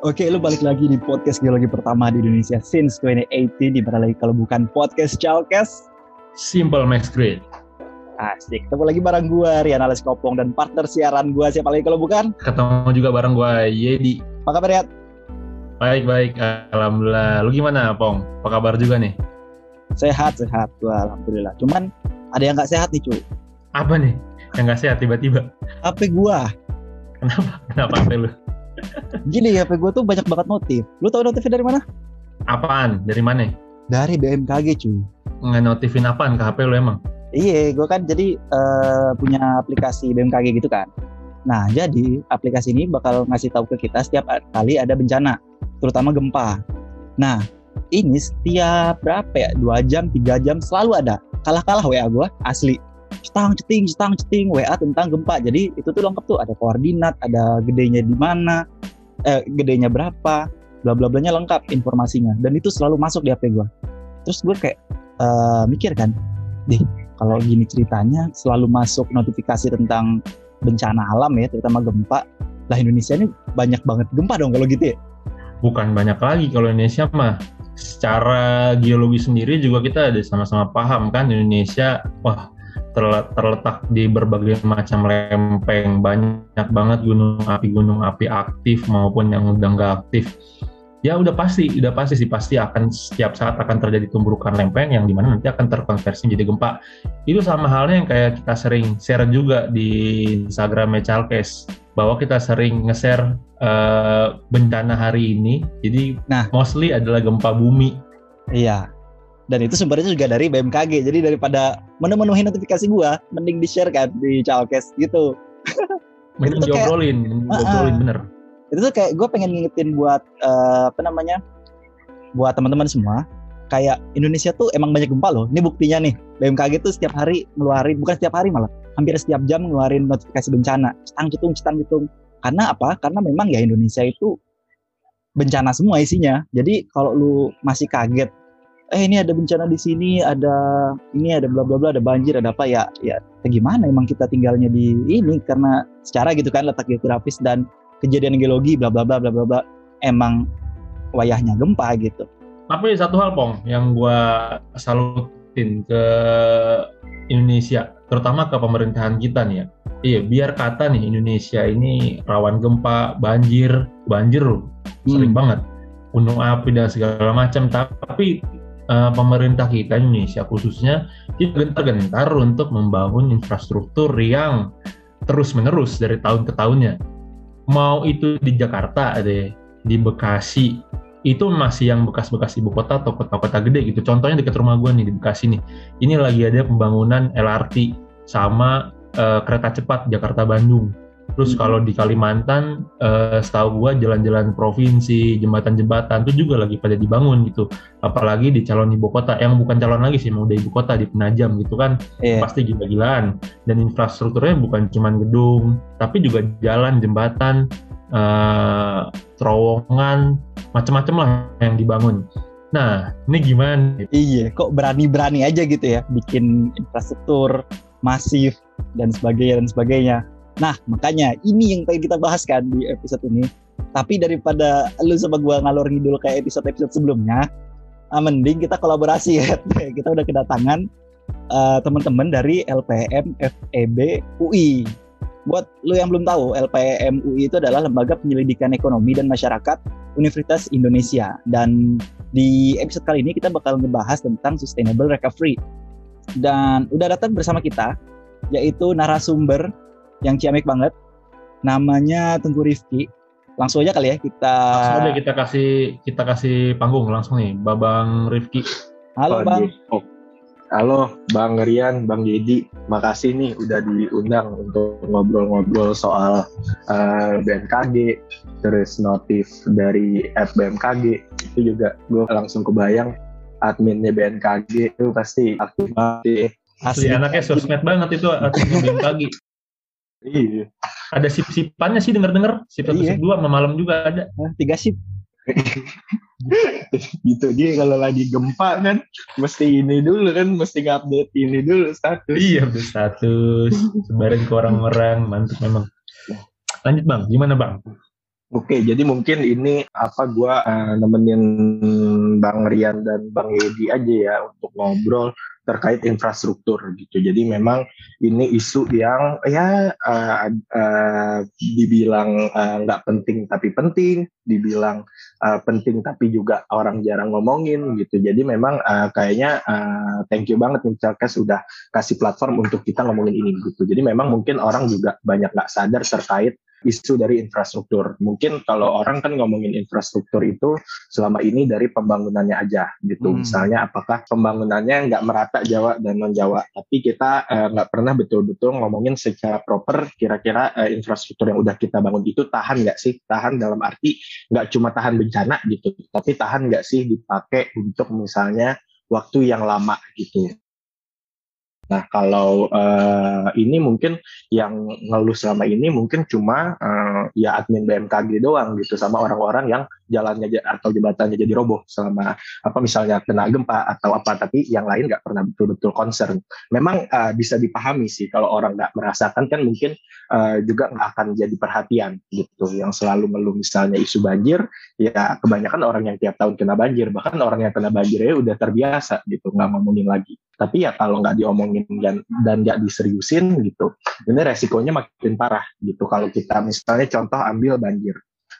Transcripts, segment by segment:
Oke, lu balik lagi di podcast geologi pertama di Indonesia since 2018 di mana lagi kalau bukan podcast Chalkes. Simple Max Grade. Asik, ketemu lagi bareng gua Rian Ales Kopong dan partner siaran gua siapa lagi kalau bukan? Ketemu juga bareng gua Yedi. Apa kabar Rian? Baik baik, alhamdulillah. Lu gimana, Pong? Apa kabar juga nih? Sehat sehat gua alhamdulillah. Cuman ada yang nggak sehat nih cuy. Apa nih? Yang nggak sehat tiba-tiba? HP gua. Kenapa? Kenapa HP lu? Gini HP gua tuh banyak banget notif. Lu tahu notifnya dari mana? Apaan? Dari mana? Dari BMKG cuy. Nggak notifin apaan ke HP lu emang? Iya, gue kan jadi uh, punya aplikasi BMKG gitu kan. Nah, jadi aplikasi ini bakal ngasih tahu ke kita setiap kali ada bencana, terutama gempa. Nah, ini setiap berapa ya? Dua jam, tiga jam selalu ada. Kalah-kalah WA gue, asli. Cetang, ceting, cetang, ceting, WA tentang gempa. Jadi itu tuh lengkap tuh, ada koordinat, ada gedenya di mana, eh, gedenya berapa, bla bla blanya lengkap informasinya. Dan itu selalu masuk di HP gue. Terus gue kayak uh, mikir kan, deh kalau gini ceritanya selalu masuk notifikasi tentang bencana alam ya, terutama gempa. Lah Indonesia ini banyak banget gempa dong kalau gitu ya. Bukan banyak lagi kalau Indonesia mah. Secara geologi sendiri juga kita ada sama-sama paham kan Indonesia wah terletak di berbagai macam lempeng banyak banget gunung api gunung api aktif maupun yang udah nggak aktif ya udah pasti, udah pasti sih pasti akan setiap saat akan terjadi tumbukan lempeng yang di mana nanti akan terkonversi menjadi gempa. Itu sama halnya yang kayak kita sering share juga di Instagram Chalkes bahwa kita sering nge-share uh, bencana hari ini. Jadi nah mostly adalah gempa bumi. Iya. Dan itu sumbernya juga dari BMKG. Jadi daripada memenuhi notifikasi gua, mending di-share kan di Chalkes gitu. Mending diobrolin, diobrolin bener. Itu tuh kayak gue pengen ngingetin buat uh, apa namanya buat teman-teman semua kayak Indonesia tuh emang banyak gempa loh. Ini buktinya nih BMKG tuh setiap hari ngeluarin bukan setiap hari malah hampir setiap jam ngeluarin notifikasi bencana. Cetang cetung cetang cetung. Karena apa? Karena memang ya Indonesia itu bencana semua isinya. Jadi kalau lu masih kaget eh ini ada bencana di sini ada ini ada bla bla bla ada banjir ada apa ya ya gimana emang kita tinggalnya di ini karena secara gitu kan letak geografis dan kejadian geologi bla bla bla bla bla bla emang wayahnya gempa gitu. Tapi satu hal pong yang gue salutin ke Indonesia, terutama ke pemerintahan kita nih ya. Iya, biar kata nih Indonesia ini rawan gempa, banjir, banjir loh, sering hmm. banget, gunung api dan segala macam. Tapi uh, pemerintah kita Indonesia khususnya kita gentar-gentar untuk membangun infrastruktur yang terus menerus dari tahun ke tahunnya mau itu di Jakarta ada di Bekasi itu masih yang bekas-bekas ibu kota atau kota-kota gede gitu. Contohnya dekat rumah gue nih di Bekasi nih. Ini lagi ada pembangunan LRT sama uh, kereta cepat Jakarta Bandung. Terus hmm. kalau di Kalimantan, uh, setahu gua jalan-jalan provinsi, jembatan-jembatan itu juga lagi pada dibangun gitu. Apalagi di calon ibu kota, yang bukan calon lagi sih, mau udah ibu kota di Penajam gitu kan, yeah. pasti gila-gilaan. Dan infrastrukturnya bukan cuma gedung, tapi juga jalan, jembatan, uh, terowongan, macam-macam lah yang dibangun. Nah, ini gimana? Iya, kok berani-berani aja gitu ya, bikin infrastruktur masif dan sebagainya dan sebagainya Nah, makanya ini yang pengen kita bahas kan di episode ini. Tapi daripada lu sama gua ngalor ngidul kayak episode-episode sebelumnya, ah, mending kita kolaborasi ya. kita udah kedatangan uh, teman-teman dari LPM FEB UI. Buat lu yang belum tahu, LPM UI itu adalah Lembaga Penyelidikan Ekonomi dan Masyarakat Universitas Indonesia. Dan di episode kali ini kita bakal ngebahas tentang sustainable recovery. Dan udah datang bersama kita yaitu narasumber yang ciamik banget. Namanya Tengku Rifki. Langsung aja kali ya kita Langsung aja kita kasih kita kasih panggung langsung nih Babang Rifki. Halo, Bang. Oh. Halo Bang Rian, Bang Yedi, makasih nih udah diundang untuk ngobrol-ngobrol soal uh, eh, BMKG, terus notif dari app BMKG, itu juga gue langsung kebayang adminnya BMKG itu pasti aktif banget. Asli anaknya sosmed banget itu adminnya BMKG. Iya. Ada sip-sipannya sih denger-denger. Sip satu, iya. sip dua, malam juga ada. Nah, tiga sip. gitu dia kalau lagi gempa kan mesti ini dulu kan mesti update ini dulu status iya status sebarin ke orang-orang mantap memang lanjut bang gimana bang Oke, jadi mungkin ini apa gue uh, nemenin Bang Rian dan Bang Edi aja ya untuk ngobrol terkait infrastruktur gitu. Jadi memang ini isu yang ya uh, uh, dibilang nggak uh, penting tapi penting, dibilang uh, penting tapi juga orang jarang ngomongin gitu. Jadi memang uh, kayaknya uh, thank you banget nih Calkes sudah kasih platform untuk kita ngomongin ini gitu. Jadi memang mungkin orang juga banyak nggak sadar terkait isu dari infrastruktur. Mungkin kalau orang kan ngomongin infrastruktur itu selama ini dari pembangunannya aja gitu. Hmm. Misalnya apakah pembangunannya nggak merata Jawa dan non Jawa, tapi kita eh, nggak uh, pernah betul-betul ngomongin secara proper kira-kira uh, infrastruktur yang udah kita bangun itu tahan nggak sih? Tahan dalam arti nggak cuma tahan bencana gitu, tapi tahan nggak sih dipakai untuk misalnya waktu yang lama gitu. Nah, kalau uh, ini mungkin yang ngeluh selama ini mungkin cuma uh, ya admin BMKG doang gitu sama orang-orang yang jalannya atau jembatannya jadi roboh selama apa misalnya kena gempa atau apa tapi yang lain nggak pernah betul-betul concern. Memang uh, bisa dipahami sih kalau orang nggak merasakan kan mungkin uh, juga nggak akan jadi perhatian gitu. Yang selalu ngeluh misalnya isu banjir ya kebanyakan orang yang tiap tahun kena banjir bahkan orang yang kena banjir ya udah terbiasa gitu nggak ngomongin lagi. Tapi ya kalau nggak diomongin dan dan nggak diseriusin gitu ini resikonya makin parah gitu kalau kita misalnya contoh ambil banjir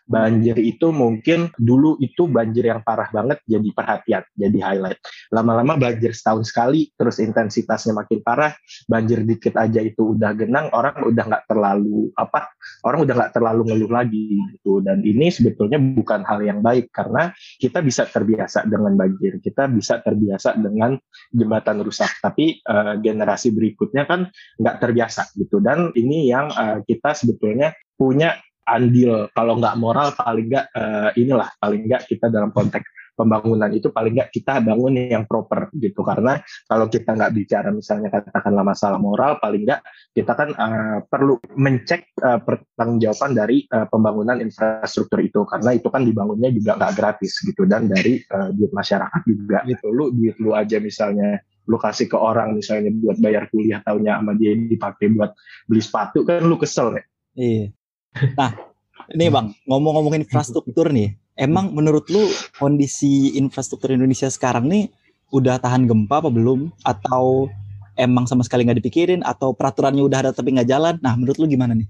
banjir itu mungkin dulu itu banjir yang parah banget jadi perhatian, jadi highlight. Lama-lama banjir setahun sekali, terus intensitasnya makin parah, banjir dikit aja itu udah genang, orang udah nggak terlalu apa, orang udah nggak terlalu ngeluh lagi gitu. Dan ini sebetulnya bukan hal yang baik karena kita bisa terbiasa dengan banjir, kita bisa terbiasa dengan jembatan rusak, tapi uh, generasi berikutnya kan nggak terbiasa gitu. Dan ini yang uh, kita sebetulnya punya andil. Kalau nggak moral paling nggak uh, inilah paling nggak kita dalam konteks pembangunan itu paling nggak kita bangun yang proper gitu. Karena kalau kita nggak bicara misalnya katakanlah masalah moral paling nggak kita kan uh, perlu mencek uh, pertanggungjawaban dari uh, pembangunan infrastruktur itu. Karena itu kan dibangunnya juga nggak gratis gitu. Dan dari uh, duit masyarakat juga gitu. Lu duit lu aja misalnya lu kasih ke orang misalnya buat bayar kuliah tahunnya sama dia dipakai buat beli sepatu kan lu kesel ya iya Nah, ini Bang, ngomong-ngomong infrastruktur nih, emang menurut lu kondisi infrastruktur Indonesia sekarang nih udah tahan gempa apa belum? Atau emang sama sekali nggak dipikirin? Atau peraturannya udah ada tapi nggak jalan? Nah, menurut lu gimana nih?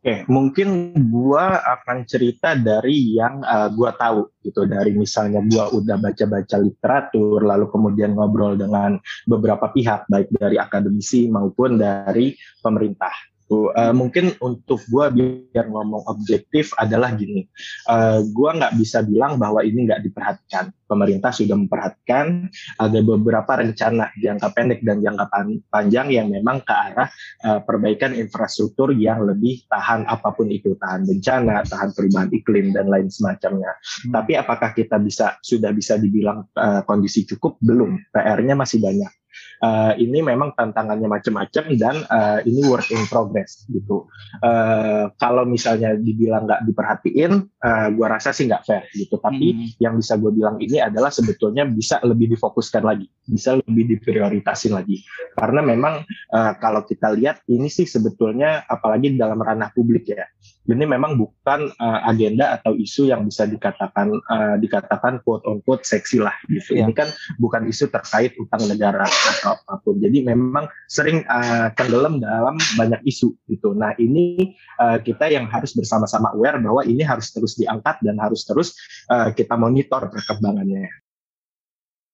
Oke, mungkin gua akan cerita dari yang uh, gua tahu gitu dari misalnya gua udah baca-baca literatur lalu kemudian ngobrol dengan beberapa pihak baik dari akademisi maupun dari pemerintah gitu. Uh, mungkin untuk gue biar ngomong objektif adalah gini, uh, eh, gue nggak bisa bilang bahwa ini nggak diperhatikan. Pemerintah sudah memperhatikan ada beberapa rencana jangka pendek dan jangka panjang yang memang ke arah uh, perbaikan infrastruktur yang lebih tahan apa pun itu, tahan bencana, tahan perubahan iklim dan lain semacamnya. Hmm. Tapi apakah kita bisa sudah bisa dibilang uh, kondisi cukup? Belum. PR-nya masih banyak uh, ini memang tantangannya macam-macam dan uh, ini work in progress gitu. Uh, kalau misalnya dibilang nggak diperhatiin, uh, gua rasa sih nggak fair gitu. Tapi hmm. yang bisa gue bilang ini adalah sebetulnya bisa lebih difokuskan lagi, bisa lebih diprioritasin lagi. Karena memang uh, kalau kita lihat ini sih sebetulnya apalagi dalam ranah publik ya ini memang bukan uh, agenda atau isu yang bisa dikatakan uh, dikatakan quote on quote seksi lah gitu. Yeah. Ini kan bukan isu terkait utang negara atau apa pun. Jadi memang sering uh, tenggelam dalam banyak isu gitu. Nah ini uh, kita yang harus bersama-sama aware bahwa ini harus terus diangkat dan harus terus uh, kita monitor perkembangannya.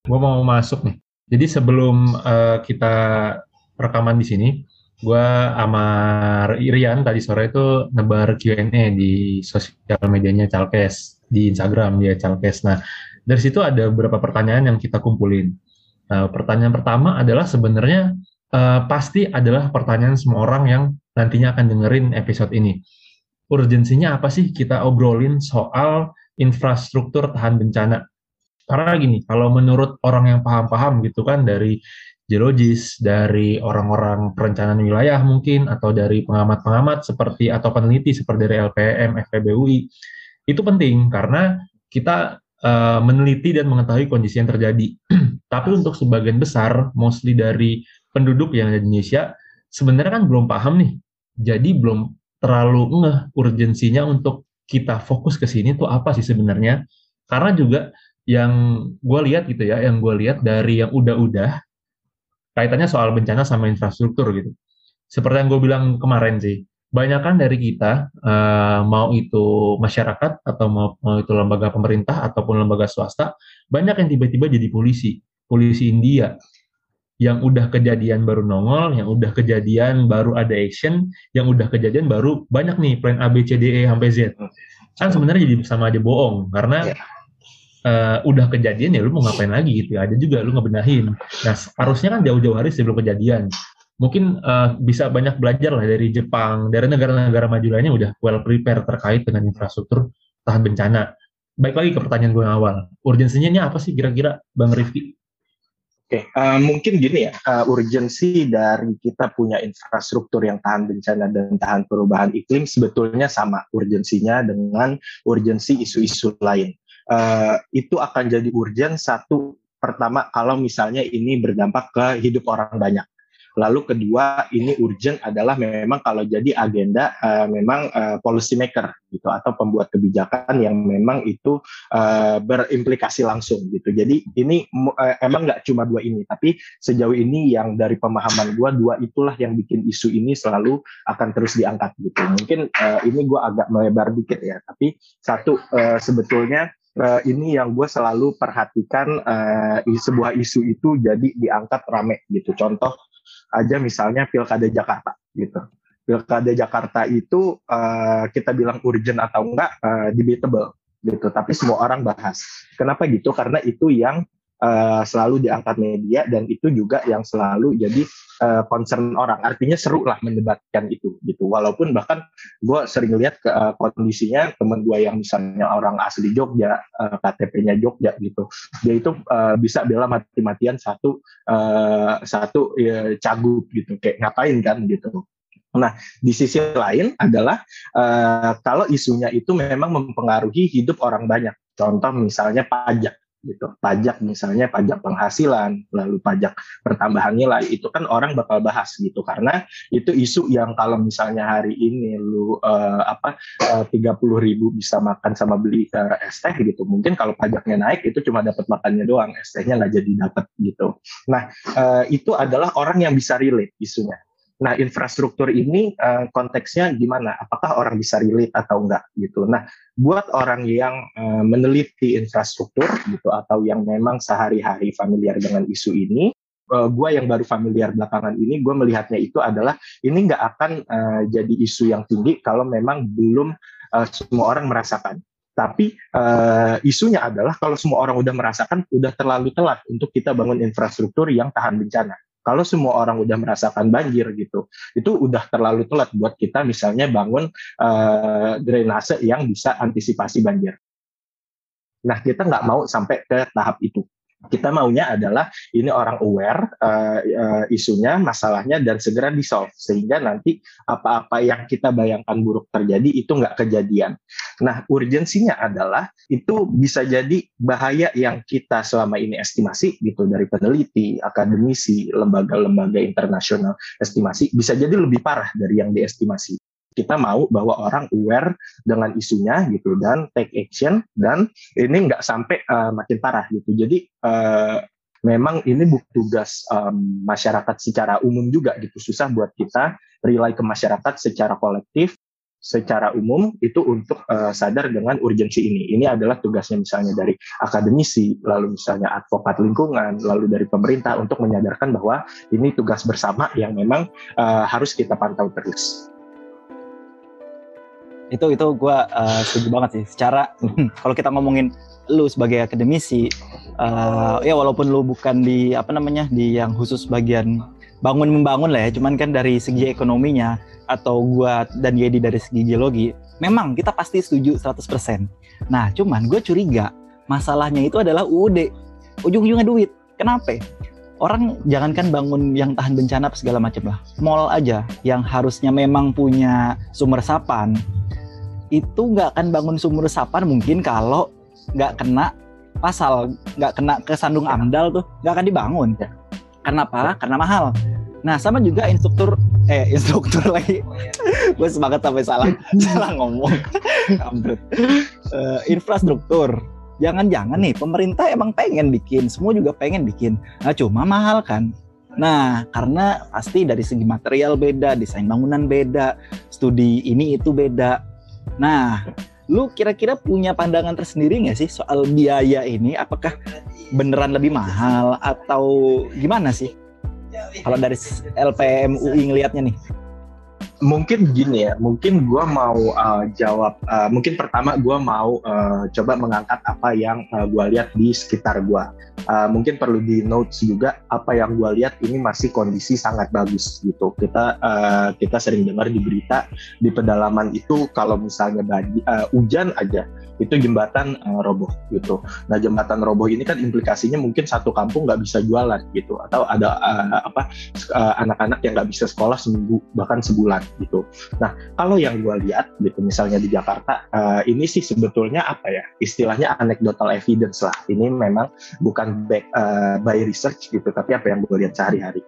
Gue mau masuk nih. Jadi sebelum uh, kita rekaman di sini, gue sama Irian tadi sore itu nebar Q&A di sosial medianya Calkes di Instagram dia Calkes. Nah dari situ ada beberapa pertanyaan yang kita kumpulin. Nah, pertanyaan pertama adalah sebenarnya uh, pasti adalah pertanyaan semua orang yang nantinya akan dengerin episode ini. Urgensinya apa sih kita obrolin soal infrastruktur tahan bencana? Karena gini, kalau menurut orang yang paham-paham gitu kan dari geologis, dari orang-orang perencanaan wilayah mungkin, atau dari pengamat-pengamat seperti atau peneliti seperti dari LPM, FPBUI, itu penting karena kita uh, meneliti dan mengetahui kondisi yang terjadi. Tapi untuk sebagian besar, mostly dari penduduk yang ada di Indonesia, sebenarnya kan belum paham nih. Jadi belum terlalu ngeh urgensinya untuk kita fokus ke sini tuh apa sih sebenarnya? Karena juga yang gue lihat gitu ya, yang gue lihat dari yang udah-udah kaitannya soal bencana sama infrastruktur gitu. Seperti yang gue bilang kemarin sih, banyakkan dari kita uh, mau itu masyarakat atau mau, mau itu lembaga pemerintah ataupun lembaga swasta, banyak yang tiba-tiba jadi polisi, polisi India yang udah kejadian baru nongol, yang udah kejadian baru ada action, yang udah kejadian baru banyak nih plan A B C D E sampai Z. Kan sebenarnya jadi sama aja bohong karena yeah. Uh, udah kejadian ya lu mau ngapain lagi gitu. Ada juga lu ngebenahin. Nah, harusnya kan jauh-jauh hari sebelum kejadian. Mungkin uh, bisa banyak belajar lah dari Jepang, dari negara-negara maju lainnya udah well prepare terkait dengan infrastruktur tahan bencana. Baik lagi ke pertanyaan gue yang awal. Urgensinya ini apa sih kira-kira Bang Rifki? Oke, okay, uh, eh, mungkin gini ya, uh, urgensi dari kita punya infrastruktur yang tahan bencana dan tahan perubahan iklim sebetulnya sama urgensinya dengan urgensi isu-isu lain. Uh, itu akan jadi urgent satu pertama kalau misalnya ini berdampak ke hidup orang banyak. Lalu kedua ini urgent adalah memang kalau jadi agenda uh, memang uh, policy maker gitu atau pembuat kebijakan yang memang itu uh, berimplikasi langsung gitu. Jadi ini uh, emang nggak cuma dua ini, tapi sejauh ini yang dari pemahaman gua dua itulah yang bikin isu ini selalu akan terus diangkat gitu. Mungkin uh, ini gua agak melebar dikit ya, tapi satu uh, sebetulnya uh, ini yang gue selalu perhatikan uh, sebuah isu itu jadi diangkat rame gitu. Contoh aja misalnya pilkada Jakarta gitu. Pilkada Jakarta itu uh, kita bilang urgent atau enggak uh, debatable gitu, tapi semua orang bahas. Kenapa gitu? Karena itu yang uh, selalu diangkat media dan itu juga yang selalu jadi uh, concern orang. Artinya seru lah mendebatkan itu gitu. Walaupun bahkan gue sering lihat ke, uh, kondisinya teman gue yang misalnya orang asli Jogja, uh, KTP-nya Jogja gitu, dia itu uh, bisa bela mati-matian satu uh, satu uh, cagup gitu, kayak ngapain kan gitu. Nah, di sisi lain adalah uh, kalau isunya itu memang mempengaruhi hidup orang banyak. Contoh misalnya pajak gitu. Pajak misalnya pajak penghasilan, lalu pajak pertambahan nilai itu kan orang bakal bahas gitu karena itu isu yang kalau misalnya hari ini lu uh, apa eh, tiga puluh ribu bisa makan sama beli uh, es teh gitu. Mungkin kalau pajaknya naik itu cuma dapat makannya doang, es tehnya nggak jadi dapat gitu. Nah uh, itu adalah orang yang bisa relate isunya. Nah, infrastruktur ini uh, konteksnya gimana? Apakah orang bisa relate atau enggak gitu. Nah, buat orang yang uh, meneliti infrastruktur gitu atau yang memang sehari-hari familiar dengan isu ini, uh, eh, gue yang baru familiar belakangan ini, gue melihatnya itu adalah ini nggak akan uh, jadi isu yang tinggi kalau memang belum uh, semua orang merasakan. Tapi uh, isunya adalah kalau semua orang udah merasakan, udah terlalu telat untuk kita bangun infrastruktur yang tahan bencana. Kalau semua orang udah merasakan banjir gitu, itu udah terlalu telat buat kita misalnya bangun uh, drainase yang bisa antisipasi banjir. Nah, kita nggak mau sampai ke tahap itu kita maunya adalah ini orang aware uh, uh, isunya, masalahnya dan segera di solve sehingga nanti apa-apa yang kita bayangkan buruk terjadi itu nggak kejadian. Nah, urgensinya adalah itu bisa jadi bahaya yang kita selama ini estimasi gitu dari peneliti, akademisi, lembaga-lembaga internasional estimasi bisa jadi lebih parah dari yang diestimasi kita mau bahwa orang aware dengan isunya gitu dan take action dan ini nggak sampai uh, makin parah gitu. Jadi uh, memang ini bukan tugas um, masyarakat secara umum juga gitu susah buat kita rely ke masyarakat secara kolektif secara umum itu untuk uh, sadar dengan urgensi ini. Ini adalah tugasnya misalnya dari akademisi, lalu misalnya advokat lingkungan, lalu dari pemerintah untuk menyadarkan bahwa ini tugas bersama yang memang uh, harus kita pantau terus itu itu gue uh, setuju banget sih. Secara kalau kita ngomongin lu sebagai akademisi uh, ya walaupun lu bukan di apa namanya di yang khusus bagian bangun membangun lah ya cuman kan dari segi ekonominya atau gua dan Yedi dari segi geologi memang kita pasti setuju 100% nah cuman gue curiga masalahnya itu adalah UUD ujung-ujungnya duit. Kenapa? Orang jangankan bangun yang tahan bencana segala macam lah. Mall aja yang harusnya memang punya sumber sapan itu nggak akan bangun sumur resapan mungkin kalau nggak kena pasal, nggak kena ke sandung amdal tuh nggak akan dibangun. Ya. Karena apa? Karena mahal. Nah sama juga instruktur eh instruktur lagi gue semangat sampai salah salah ngomong. uh, infrastruktur. Jangan-jangan nih pemerintah emang pengen bikin, semua juga pengen bikin. Nah, cuma mahal kan. Nah, karena pasti dari segi material beda, desain bangunan beda, studi ini itu beda. Nah, lu kira-kira punya pandangan tersendiri nggak sih soal biaya ini? Apakah beneran lebih mahal atau gimana sih? Kalau dari LPM UI ngelihatnya nih mungkin gini ya, mungkin gue mau uh, jawab. Uh, mungkin pertama gue mau uh, coba mengangkat apa yang uh, gue lihat di sekitar gue. Uh, mungkin perlu di notes juga apa yang gue lihat ini masih kondisi sangat bagus gitu. Kita uh, kita sering dengar di berita di pedalaman itu kalau misalnya bagi, uh, hujan aja itu jembatan uh, roboh gitu. Nah jembatan roboh ini kan implikasinya mungkin satu kampung nggak bisa jualan gitu, atau ada uh, apa anak-anak uh, yang nggak bisa sekolah seminggu bahkan sebulan gitu. Nah kalau yang gue lihat gitu misalnya di Jakarta uh, ini sih sebetulnya apa ya istilahnya anecdotal evidence lah. Ini memang bukan back uh, by research gitu, tapi apa yang gue lihat sehari-hari.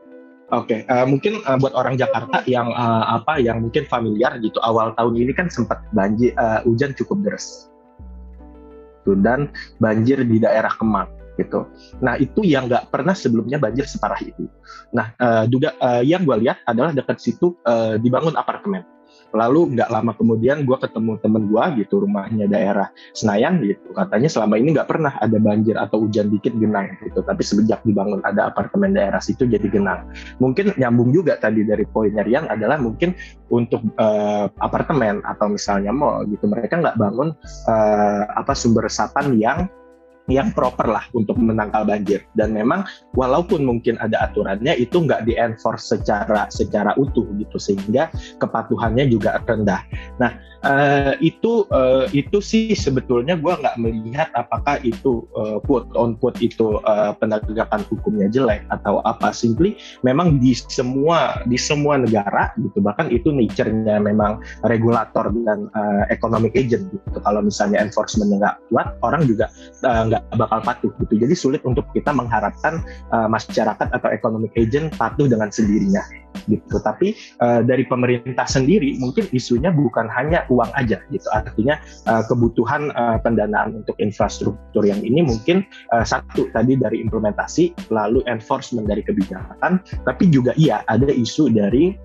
Oke, okay, uh, mungkin uh, buat orang Jakarta yang uh, apa yang mungkin familiar gitu awal tahun ini kan sempat banjir uh, hujan cukup deras dan banjir di daerah Kemang gitu. Nah itu yang nggak pernah sebelumnya banjir separah itu. Nah uh, juga uh, yang gue lihat adalah dekat situ uh, dibangun apartemen lalu nggak lama kemudian gue ketemu temen gue gitu rumahnya daerah Senayan gitu katanya selama ini nggak pernah ada banjir atau hujan dikit genang gitu tapi semenjak dibangun ada apartemen daerah situ jadi genang mungkin nyambung juga tadi dari poinnya Rian adalah mungkin untuk uh, apartemen atau misalnya mall gitu mereka nggak bangun uh, apa sumber resapan yang yang proper lah untuk menangkal banjir. Dan memang walaupun mungkin ada aturannya itu nggak di enforce secara secara utuh gitu sehingga kepatuhannya juga rendah. Nah uh, itu uh, itu sih sebetulnya gue nggak melihat apakah itu uh, quote on quote itu uh, penegakan hukumnya jelek atau apa. Simply memang di semua di semua negara gitu bahkan itu nature-nya memang regulator dan uh, economic agent gitu. Kalau misalnya enforcement nggak kuat orang juga nggak nggak bakal patuh gitu. Jadi sulit untuk kita mengharapkan uh, masyarakat atau economic agent patuh dengan sendirinya gitu. Tapi uh, dari pemerintah sendiri mungkin isunya bukan hanya uang aja gitu. Artinya uh, kebutuhan uh, pendanaan untuk infrastruktur yang ini mungkin uh, satu tadi dari implementasi, lalu enforcement dari kebijakan, tapi juga iya ada isu dari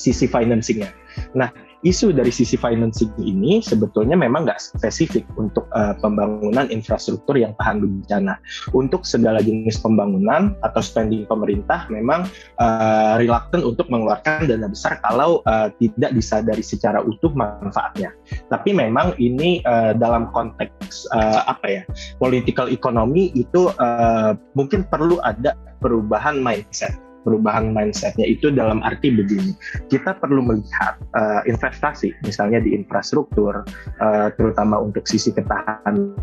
sisi financingnya. Nah, isu dari sisi financing ini sebetulnya memang nggak spesifik untuk uh, pembangunan infrastruktur yang tahan bencana. Untuk segala jenis pembangunan atau spending pemerintah memang uh, reluctant untuk mengeluarkan dana besar kalau uh, tidak disadari secara utuh manfaatnya. Tapi memang ini uh, dalam konteks uh, apa ya political economy itu uh, mungkin perlu ada perubahan mindset perubahan mindsetnya itu dalam arti begini kita perlu melihat uh, investasi misalnya di infrastruktur uh, terutama untuk sisi ketahanan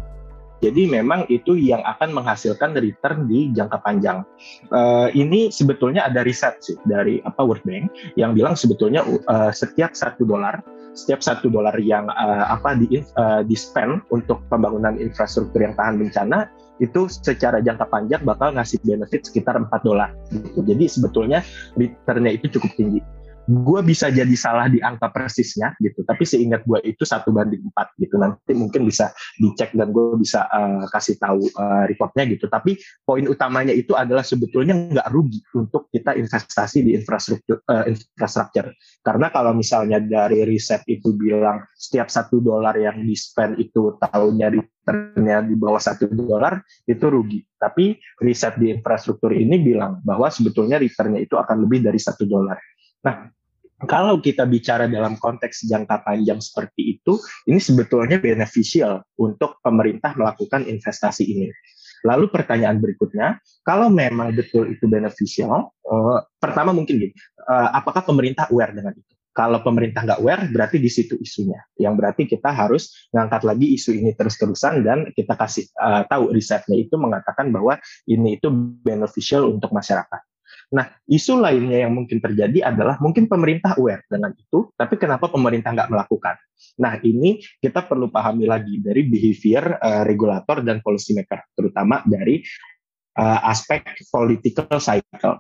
jadi memang itu yang akan menghasilkan return di jangka panjang. Uh, ini sebetulnya ada riset sih dari apa World Bank yang bilang sebetulnya uh, setiap satu dolar setiap satu dolar yang uh, apa di uh, di spend untuk pembangunan infrastruktur yang tahan bencana itu secara jangka panjang bakal ngasih benefit sekitar 4 dolar gitu. Jadi sebetulnya returnnya itu cukup tinggi gue bisa jadi salah di angka persisnya gitu. Tapi seingat gue itu satu banding empat gitu. Nanti mungkin bisa dicek dan gue bisa uh, kasih tahu uh, reportnya gitu. Tapi poin utamanya itu adalah sebetulnya nggak rugi untuk kita investasi di infrastruktur uh, infrastruktur karena kalau misalnya dari riset itu bilang setiap satu dolar yang di spend itu tahunnya returnnya di bawah satu dolar itu rugi. Tapi riset di infrastruktur ini bilang bahwa sebetulnya returnnya itu akan lebih dari satu dolar. Nah, kalau kita bicara dalam konteks jangka panjang seperti itu, ini sebetulnya beneficial untuk pemerintah melakukan investasi ini. Lalu pertanyaan berikutnya, kalau memang betul itu beneficial, uh, pertama mungkin gini, uh, apakah pemerintah aware dengan itu? Kalau pemerintah nggak aware, berarti di situ isunya. Yang berarti kita harus mengangkat lagi isu ini terus-terusan dan kita kasih uh, tahu risetnya itu mengatakan bahwa ini itu beneficial untuk masyarakat. Nah, isu lainnya yang mungkin terjadi adalah mungkin pemerintah aware dengan itu, tapi kenapa pemerintah nggak melakukan? Nah, ini kita perlu pahami lagi dari behavior uh, regulator dan policy maker, terutama dari uh, aspek political cycle.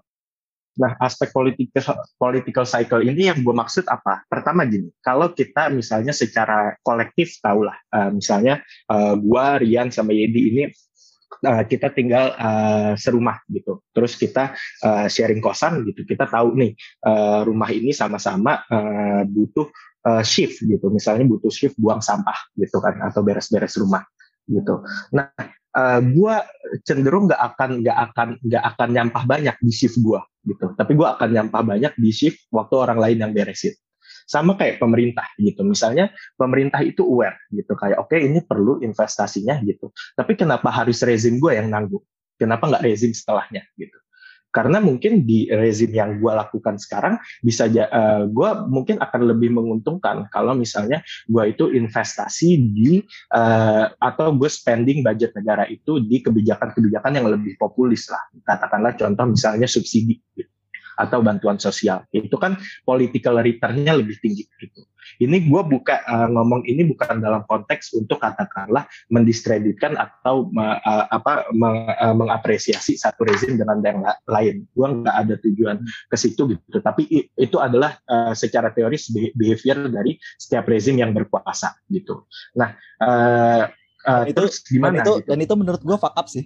Nah, aspek political political cycle ini yang gue maksud apa? Pertama gini, kalau kita misalnya secara kolektif tahulah, uh, misalnya uh, gue, Rian sama Yedi ini uh, kita tinggal uh, serumah gitu. Terus kita uh, sharing kosan gitu. Kita tahu nih uh, rumah ini sama-sama uh, butuh uh, shift gitu. Misalnya butuh shift buang sampah gitu kan atau beres-beres rumah gitu. Nah, uh, gue cenderung nggak akan nggak akan nggak akan nyampah banyak di shift gue gitu. Tapi gue akan nyampah banyak di shift waktu orang lain yang beresin. Sama kayak pemerintah gitu. Misalnya pemerintah itu aware gitu kayak oke okay, ini perlu investasinya gitu. Tapi kenapa harus rezim gue yang nanggung? Kenapa nggak rezim setelahnya gitu? karena mungkin di rezim yang gue lakukan sekarang bisa uh, eh, gue mungkin akan lebih menguntungkan kalau misalnya gue itu investasi di uh, atau gue spending budget negara itu di kebijakan-kebijakan yang lebih populis lah katakanlah contoh misalnya subsidi gitu atau bantuan sosial. Itu kan political return-nya lebih tinggi gitu. Ini gue buka uh, ngomong ini bukan dalam konteks untuk katakanlah mendiskreditkan atau uh, apa meng, uh, mengapresiasi satu rezim dengan yang lain. Gue nggak ada tujuan ke situ gitu. Tapi itu adalah uh, secara teoris behavior dari setiap rezim yang berkuasa gitu. Nah, uh, uh, itu, terus gimana? Dan itu, gitu? dan itu menurut gue fuck up sih.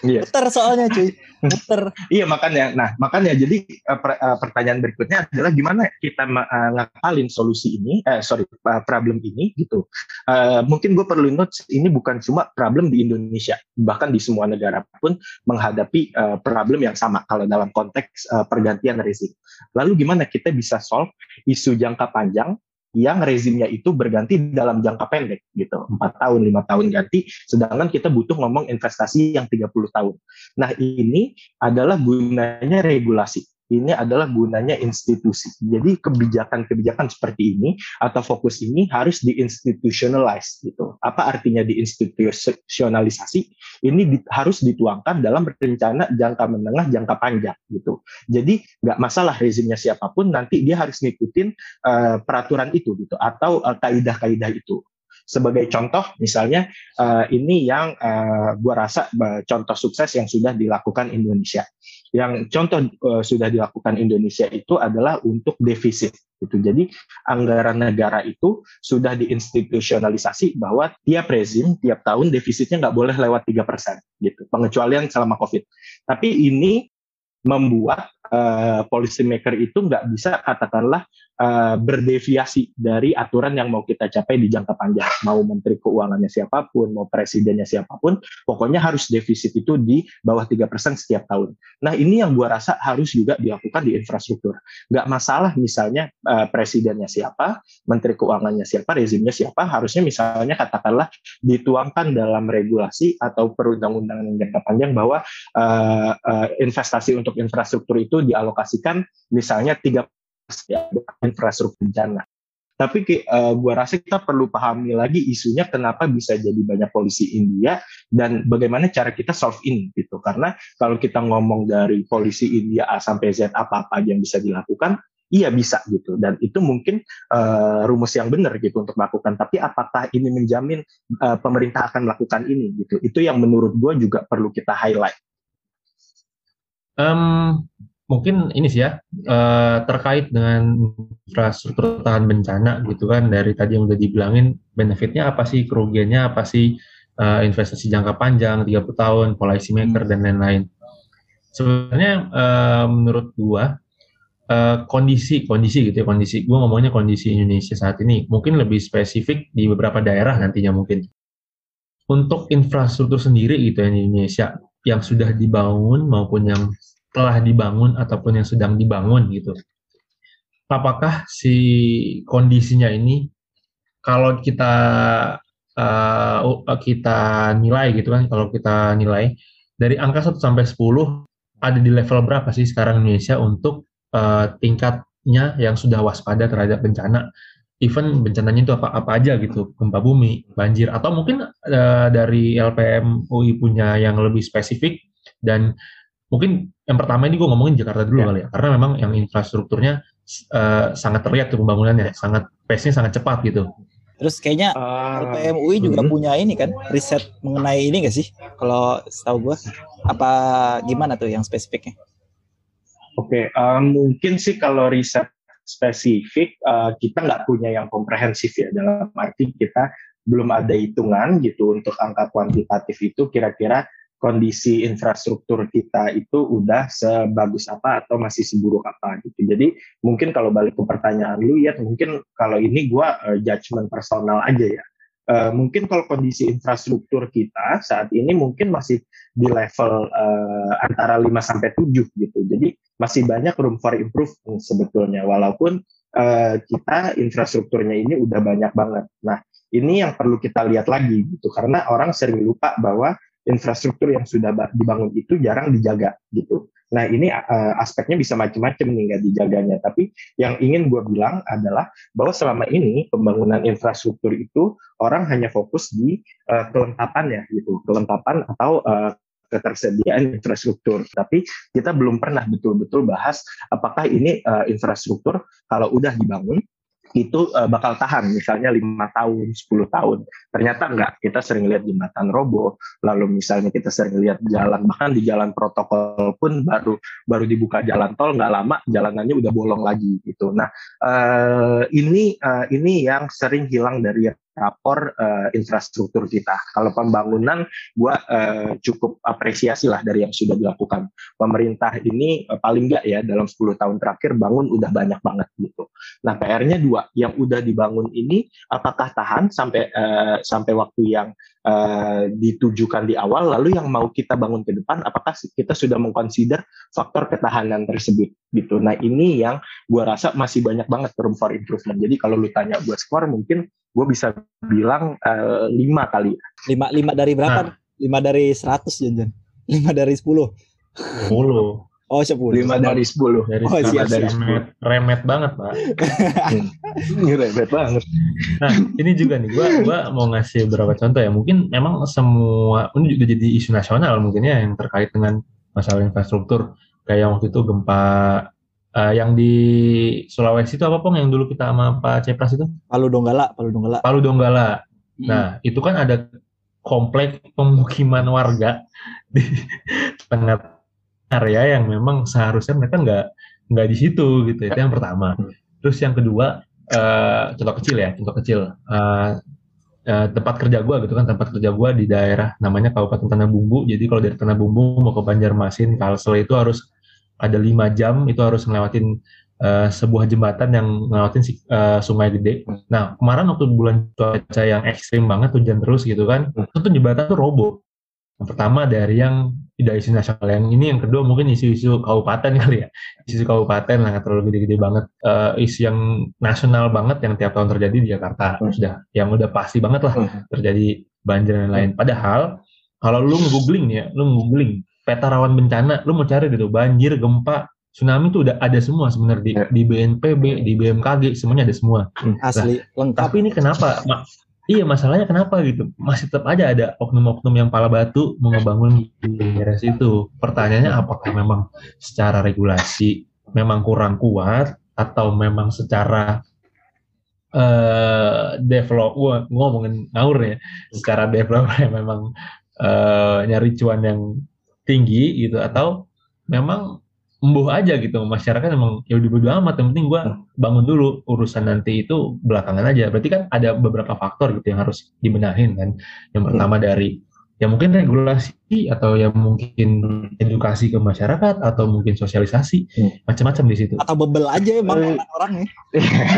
Iya. Muter soalnya cuy. Muter. iya makanya. Nah makanya jadi uh, per, uh, pertanyaan berikutnya adalah gimana kita uh, ngakalin solusi ini, eh sorry uh, problem ini gitu. Uh, mungkin gue perlu note ini bukan cuma problem di Indonesia, bahkan di semua negara pun menghadapi uh, problem yang sama kalau dalam konteks uh, pergantian rezim. Lalu gimana kita bisa solve isu jangka panjang yang rezimnya itu berganti dalam jangka pendek gitu. Empat tahun lima tahun ganti sedangkan kita butuh ngomong investasi yang 30 tahun. Nah ini adalah gunanya regulasi ini adalah gunanya institusi. Jadi kebijakan-kebijakan seperti ini atau fokus ini harus diinstitutionalize gitu. Apa artinya diinstitutionalisasi? Ini di, harus dituangkan dalam rencana jangka menengah, jangka panjang gitu. Jadi nggak masalah rezimnya siapa pun, nanti dia harus ngikutin uh, peraturan itu gitu atau uh, kaidah-kaidah itu. Sebagai contoh, misalnya uh, ini yang uh, gua rasa contoh sukses yang sudah dilakukan Indonesia yang contoh uh, sudah dilakukan Indonesia itu adalah untuk defisit gitu. Jadi anggaran negara itu sudah diinstitusionalisasi bahwa tiap rezim tiap tahun defisitnya nggak boleh lewat tiga persen gitu. Pengecualian selama COVID. Tapi ini membuat uh, policy maker itu nggak bisa katakanlah uh, berdeviasi dari aturan yang mau kita capai di jangka panjang. Mau menteri keuangannya siapa pun, mau presidennya siapa pun, pokoknya harus defisit itu di bawah tiga persen setiap tahun. Nah ini yang gua rasa harus juga dilakukan di infrastruktur. Nggak masalah misalnya uh, presidennya siapa, menteri keuangannya siapa, rezimnya siapa, harusnya misalnya katakanlah dituangkan dalam regulasi atau perundang-undangan yang jangka panjang bahwa uh, uh, investasi untuk infrastruktur itu dialokasikan misalnya tiga ya, infrastruktur bencana. Tapi uh, gua rasa kita perlu pahami lagi isunya kenapa bisa jadi banyak polisi India dan bagaimana cara kita solve ini gitu. Karena kalau kita ngomong dari polisi India A sampai Z apa-apa yang bisa dilakukan, iya bisa gitu dan itu mungkin uh, rumus yang benar gitu untuk melakukan tapi apakah ini menjamin uh, pemerintah akan melakukan ini gitu itu yang menurut gue juga perlu kita highlight um, mungkin ini sih ya uh, terkait dengan infrastruktur tahan bencana gitu kan dari tadi yang udah dibilangin benefitnya apa sih kerugiannya apa sih uh, investasi jangka panjang 30 tahun policy maker dan lain-lain. Sebenarnya uh, menurut gua uh, kondisi kondisi gitu ya kondisi gua ngomongnya kondisi Indonesia saat ini mungkin lebih spesifik di beberapa daerah nantinya mungkin. Untuk infrastruktur sendiri gitu ya di Indonesia yang sudah dibangun maupun yang telah dibangun ataupun yang sedang dibangun gitu. Apakah si kondisinya ini kalau kita uh, kita nilai gitu kan, kalau kita nilai dari angka 1 sampai 10 ada di level berapa sih sekarang Indonesia untuk uh, tingkatnya yang sudah waspada terhadap bencana even bencananya itu apa apa aja gitu gempa bumi banjir atau mungkin uh, dari LPM UI punya yang lebih spesifik dan mungkin yang pertama ini gue ngomongin Jakarta dulu ya. kali ya karena memang yang infrastrukturnya uh, sangat terlihat tuh pembangunannya sangat pace-nya sangat cepat gitu terus kayaknya uh, LPM UI juga hmm. punya ini kan riset mengenai ini gak sih kalau setahu gue apa gimana tuh yang spesifiknya Oke, Oke, uh, mungkin sih kalau riset spesifik uh, kita nggak punya yang komprehensif ya dalam arti kita belum ada hitungan gitu untuk angka kuantitatif itu kira-kira kondisi infrastruktur kita itu udah sebagus apa atau masih seburuk apa gitu. Jadi mungkin kalau balik ke pertanyaan lu ya mungkin kalau ini gua uh, judgement personal aja ya. Uh, mungkin kalau kondisi infrastruktur kita saat ini mungkin masih di level uh, antara 5 sampai 7 gitu. Jadi masih banyak room for improvement sebetulnya walaupun uh, kita infrastrukturnya ini udah banyak banget. Nah, ini yang perlu kita lihat lagi gitu karena orang sering lupa bahwa infrastruktur yang sudah dibangun itu jarang dijaga gitu. Nah ini uh, aspeknya bisa macam-macam nih nggak dijaganya. Tapi yang ingin gue bilang adalah bahwa selama ini pembangunan infrastruktur itu orang hanya fokus di uh, kelengkapan ya gitu, kelengkapan atau uh, ketersediaan infrastruktur. Tapi kita belum pernah betul-betul bahas apakah ini uh, infrastruktur kalau udah dibangun itu uh, bakal tahan misalnya lima tahun 10 tahun. Ternyata enggak kita sering lihat jembatan roboh lalu misalnya kita sering lihat jalan bahkan di jalan protokol pun baru baru dibuka jalan tol nggak lama jalanannya udah bolong lagi gitu. Nah uh, ini uh, ini yang sering hilang dari rapor uh, infrastruktur kita. Kalau pembangunan, gue uh, cukup apresiasi lah dari yang sudah dilakukan. Pemerintah ini uh, paling nggak ya dalam 10 tahun terakhir bangun udah banyak banget gitu. Nah PR-nya dua, yang udah dibangun ini apakah tahan sampai uh, sampai waktu yang uh, ditujukan di awal, lalu yang mau kita bangun ke depan, apakah kita sudah mengconsider faktor ketahanan tersebut gitu. Nah ini yang gue rasa masih banyak banget room for improvement. Jadi kalau lu tanya gue skor mungkin gue bisa bilang uh, lima kali. Lima lima dari berapa? Nah. Lima dari seratus janjian. Lima dari sepuluh. Sepuluh. Oh sepuluh. Lima dari sepuluh. Dari oh, siap, dari sepuluh. Remet banget pak. ini remet banget. Nah ini juga nih, gue gua mau ngasih beberapa contoh ya. Mungkin memang semua ini juga jadi isu nasional mungkin ya yang terkait dengan masalah infrastruktur. Kayak waktu itu gempa Uh, yang di Sulawesi itu apa pong yang dulu kita sama Pak Cepras itu? Palu Donggala, Palu Donggala. Palu Donggala. Hmm. Nah, itu kan ada komplek pemukiman warga di tengah area yang memang seharusnya mereka nggak nggak di situ gitu. Itu yang pertama. Hmm. Terus yang kedua, uh, contoh kecil ya, contoh kecil. Uh, uh, tempat kerja gua gitu kan tempat kerja gua di daerah namanya Kabupaten Tanah Bumbu jadi kalau dari Tanah Bumbu mau ke Banjarmasin Kalsel itu harus ada lima jam itu harus ngelewatin uh, sebuah jembatan yang ngelewatin uh, sungai gede. Nah kemarin waktu bulan cuaca yang ekstrim banget hujan terus gitu kan, hmm. itu jembatan tuh roboh. Yang pertama dari yang tidak isu nasional, yang ini yang kedua mungkin isu-isu kabupaten kali ya, isu kabupaten lah terlalu gede-gede banget. Uh, isu yang nasional banget yang tiap tahun terjadi di Jakarta hmm. sudah, yang udah pasti banget lah hmm. terjadi banjir dan lain. Padahal kalau lu nge-googling ya, lu nge-googling peta rawan bencana, lu mau cari gitu banjir, gempa, tsunami itu udah ada semua sebenarnya di, ya. di BNPB, di BMKG semuanya ada semua. Hmm. Asli, nah, lengkap. Tapi ini kenapa? Iya masalahnya kenapa gitu? Masih tetap aja ada oknum-oknum yang pala batu mau ngebangun di daerah situ. Pertanyaannya apakah memang secara regulasi memang kurang kuat atau memang secara uh, develop, gua ngomongin ngawur ya, secara develop memang uh, nyari cuan yang tinggi gitu atau memang embuh aja gitu masyarakat memang ya udah bodo amat yang penting gue bangun dulu urusan nanti itu belakangan aja. Berarti kan ada beberapa faktor gitu yang harus dibenahin kan. Yang pertama hmm. dari ya mungkin regulasi atau ya mungkin edukasi ke masyarakat atau mungkin sosialisasi hmm. macam-macam di situ. Atau bebel aja emang eh, orang ya.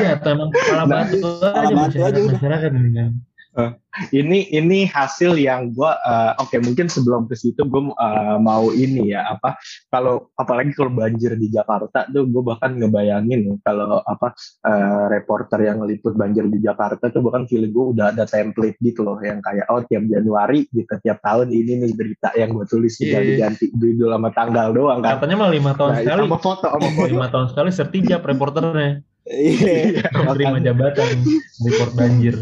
Iya atau emang kepala batu aja masyarakat, masyarakat ini kan Uh, ini ini hasil yang gue uh, oke okay, mungkin sebelum ke situ gue uh, mau ini ya apa kalau apalagi kalau banjir di Jakarta tuh gue bahkan ngebayangin kalau apa uh, reporter yang liput banjir di Jakarta tuh bahkan feeling gue udah ada template gitu loh yang kayak oh tiap Januari gitu tiap tahun ini nih berita yang gue tulis yeah. diganti judul sama tanggal doang kan. Katanya mah lima tahun nah, sekali. sama foto sama foto. Lima tahun sekali sertijab reporternya Iya, terima jabatan report banjir.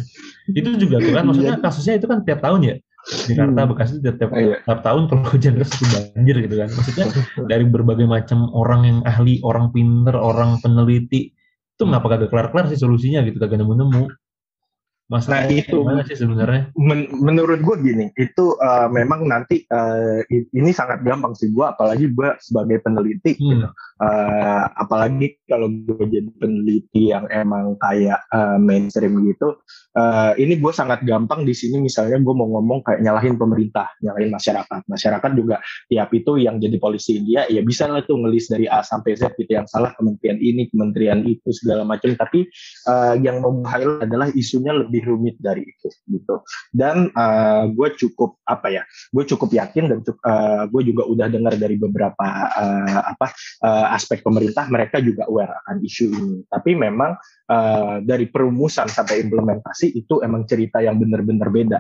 Itu juga tuh kan maksudnya iya. kasusnya itu kan tiap tahun ya? Jakarta hmm. Bekasi tiap, tiap, iya. tiap tahun kalau hujan deras itu banjir gitu kan. Maksudnya dari berbagai macam orang yang ahli orang pinter orang peneliti itu kenapa kagak kelar-kelar sih solusinya gitu kagak nemu-nemu Masalah Nah, itu- gimana sih sebenarnya? Men- menurut gue gini, itu uh, memang nanti uh, ini sangat gampang sih gue, apalagi gue sebagai peneliti, Hmm. gitu. Uh, apalagi kalau gue jadi peneliti yang emang kayak uh, mainstream gitu, uh, ini gue sangat gampang di sini misalnya gue mau ngomong kayak nyalahin pemerintah, nyalahin masyarakat, masyarakat juga tiap itu yang jadi polisi India ya bisa lah tuh ngelis dari A sampai Z gitu yang salah kementerian ini, kementerian itu segala macam, tapi uh, yang mau adalah isunya lebih rumit dari itu gitu. Dan uh, gue cukup apa ya gue cukup yakin dan uh, gue juga udah dengar dari beberapa uh, apa uh, aspek pemerintah mereka juga aware akan isu ini. Tapi memang uh, dari perumusan sampai implementasi itu emang cerita yang benar-benar beda.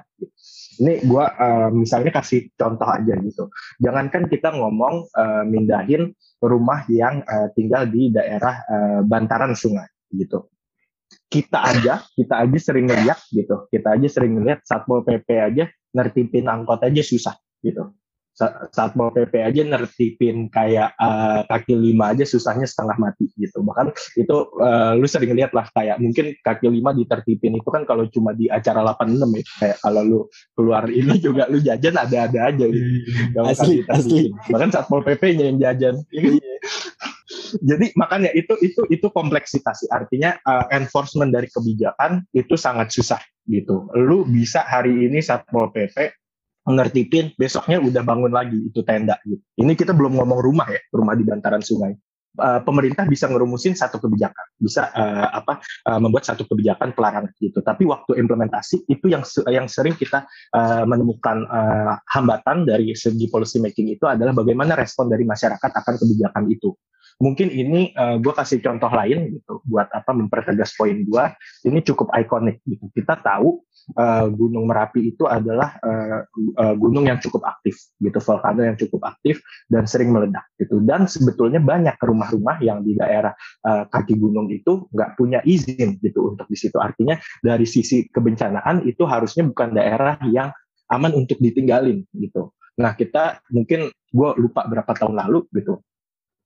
Ini gue uh, misalnya kasih contoh aja gitu. Jangankan kita ngomong uh, mindahin rumah yang uh, tinggal di daerah uh, bantaran sungai gitu. Kita aja kita aja sering ngeliat gitu. Kita aja sering ngeliat satpol pp aja nertipin angkot aja susah gitu satpol pp aja nertipin kayak uh, kaki lima aja susahnya setengah mati gitu. Bahkan itu uh, lu sering lihat lah kayak mungkin kaki lima ditertipin itu kan kalau cuma di acara 86 ya kayak kalau lu keluar ini juga lu jajan ada-ada aja gitu. Usah Asli, ditertipin. bahkan satpol pp-nya yang jajan. Jadi makanya itu itu itu kompleksitas sih. artinya uh, enforcement dari kebijakan itu sangat susah gitu. Lu bisa hari ini satpol pp ngertipin besoknya udah bangun lagi itu tenda gitu ini kita belum ngomong rumah ya rumah di bantaran sungai Uh, pemerintah bisa ngerumusin satu kebijakan, bisa uh, apa uh, membuat satu kebijakan pelarangan gitu. Tapi waktu implementasi itu yang yang sering kita uh, menemukan uh, hambatan dari segi policy making itu adalah bagaimana respon dari masyarakat akan kebijakan itu. Mungkin ini uh, gue kasih contoh lain gitu buat apa mempertegas poin gue. Ini cukup ikonik gitu. Kita tahu uh, Gunung Merapi itu adalah uh, uh, gunung yang cukup aktif gitu, volcano yang cukup aktif dan sering meledak gitu. Dan sebetulnya banyak rumah-rumah yang di daerah uh, kaki gunung itu nggak punya izin gitu untuk di situ. Artinya dari sisi kebencanaan itu harusnya bukan daerah yang aman untuk ditinggalin gitu. Nah kita mungkin gue lupa berapa tahun lalu gitu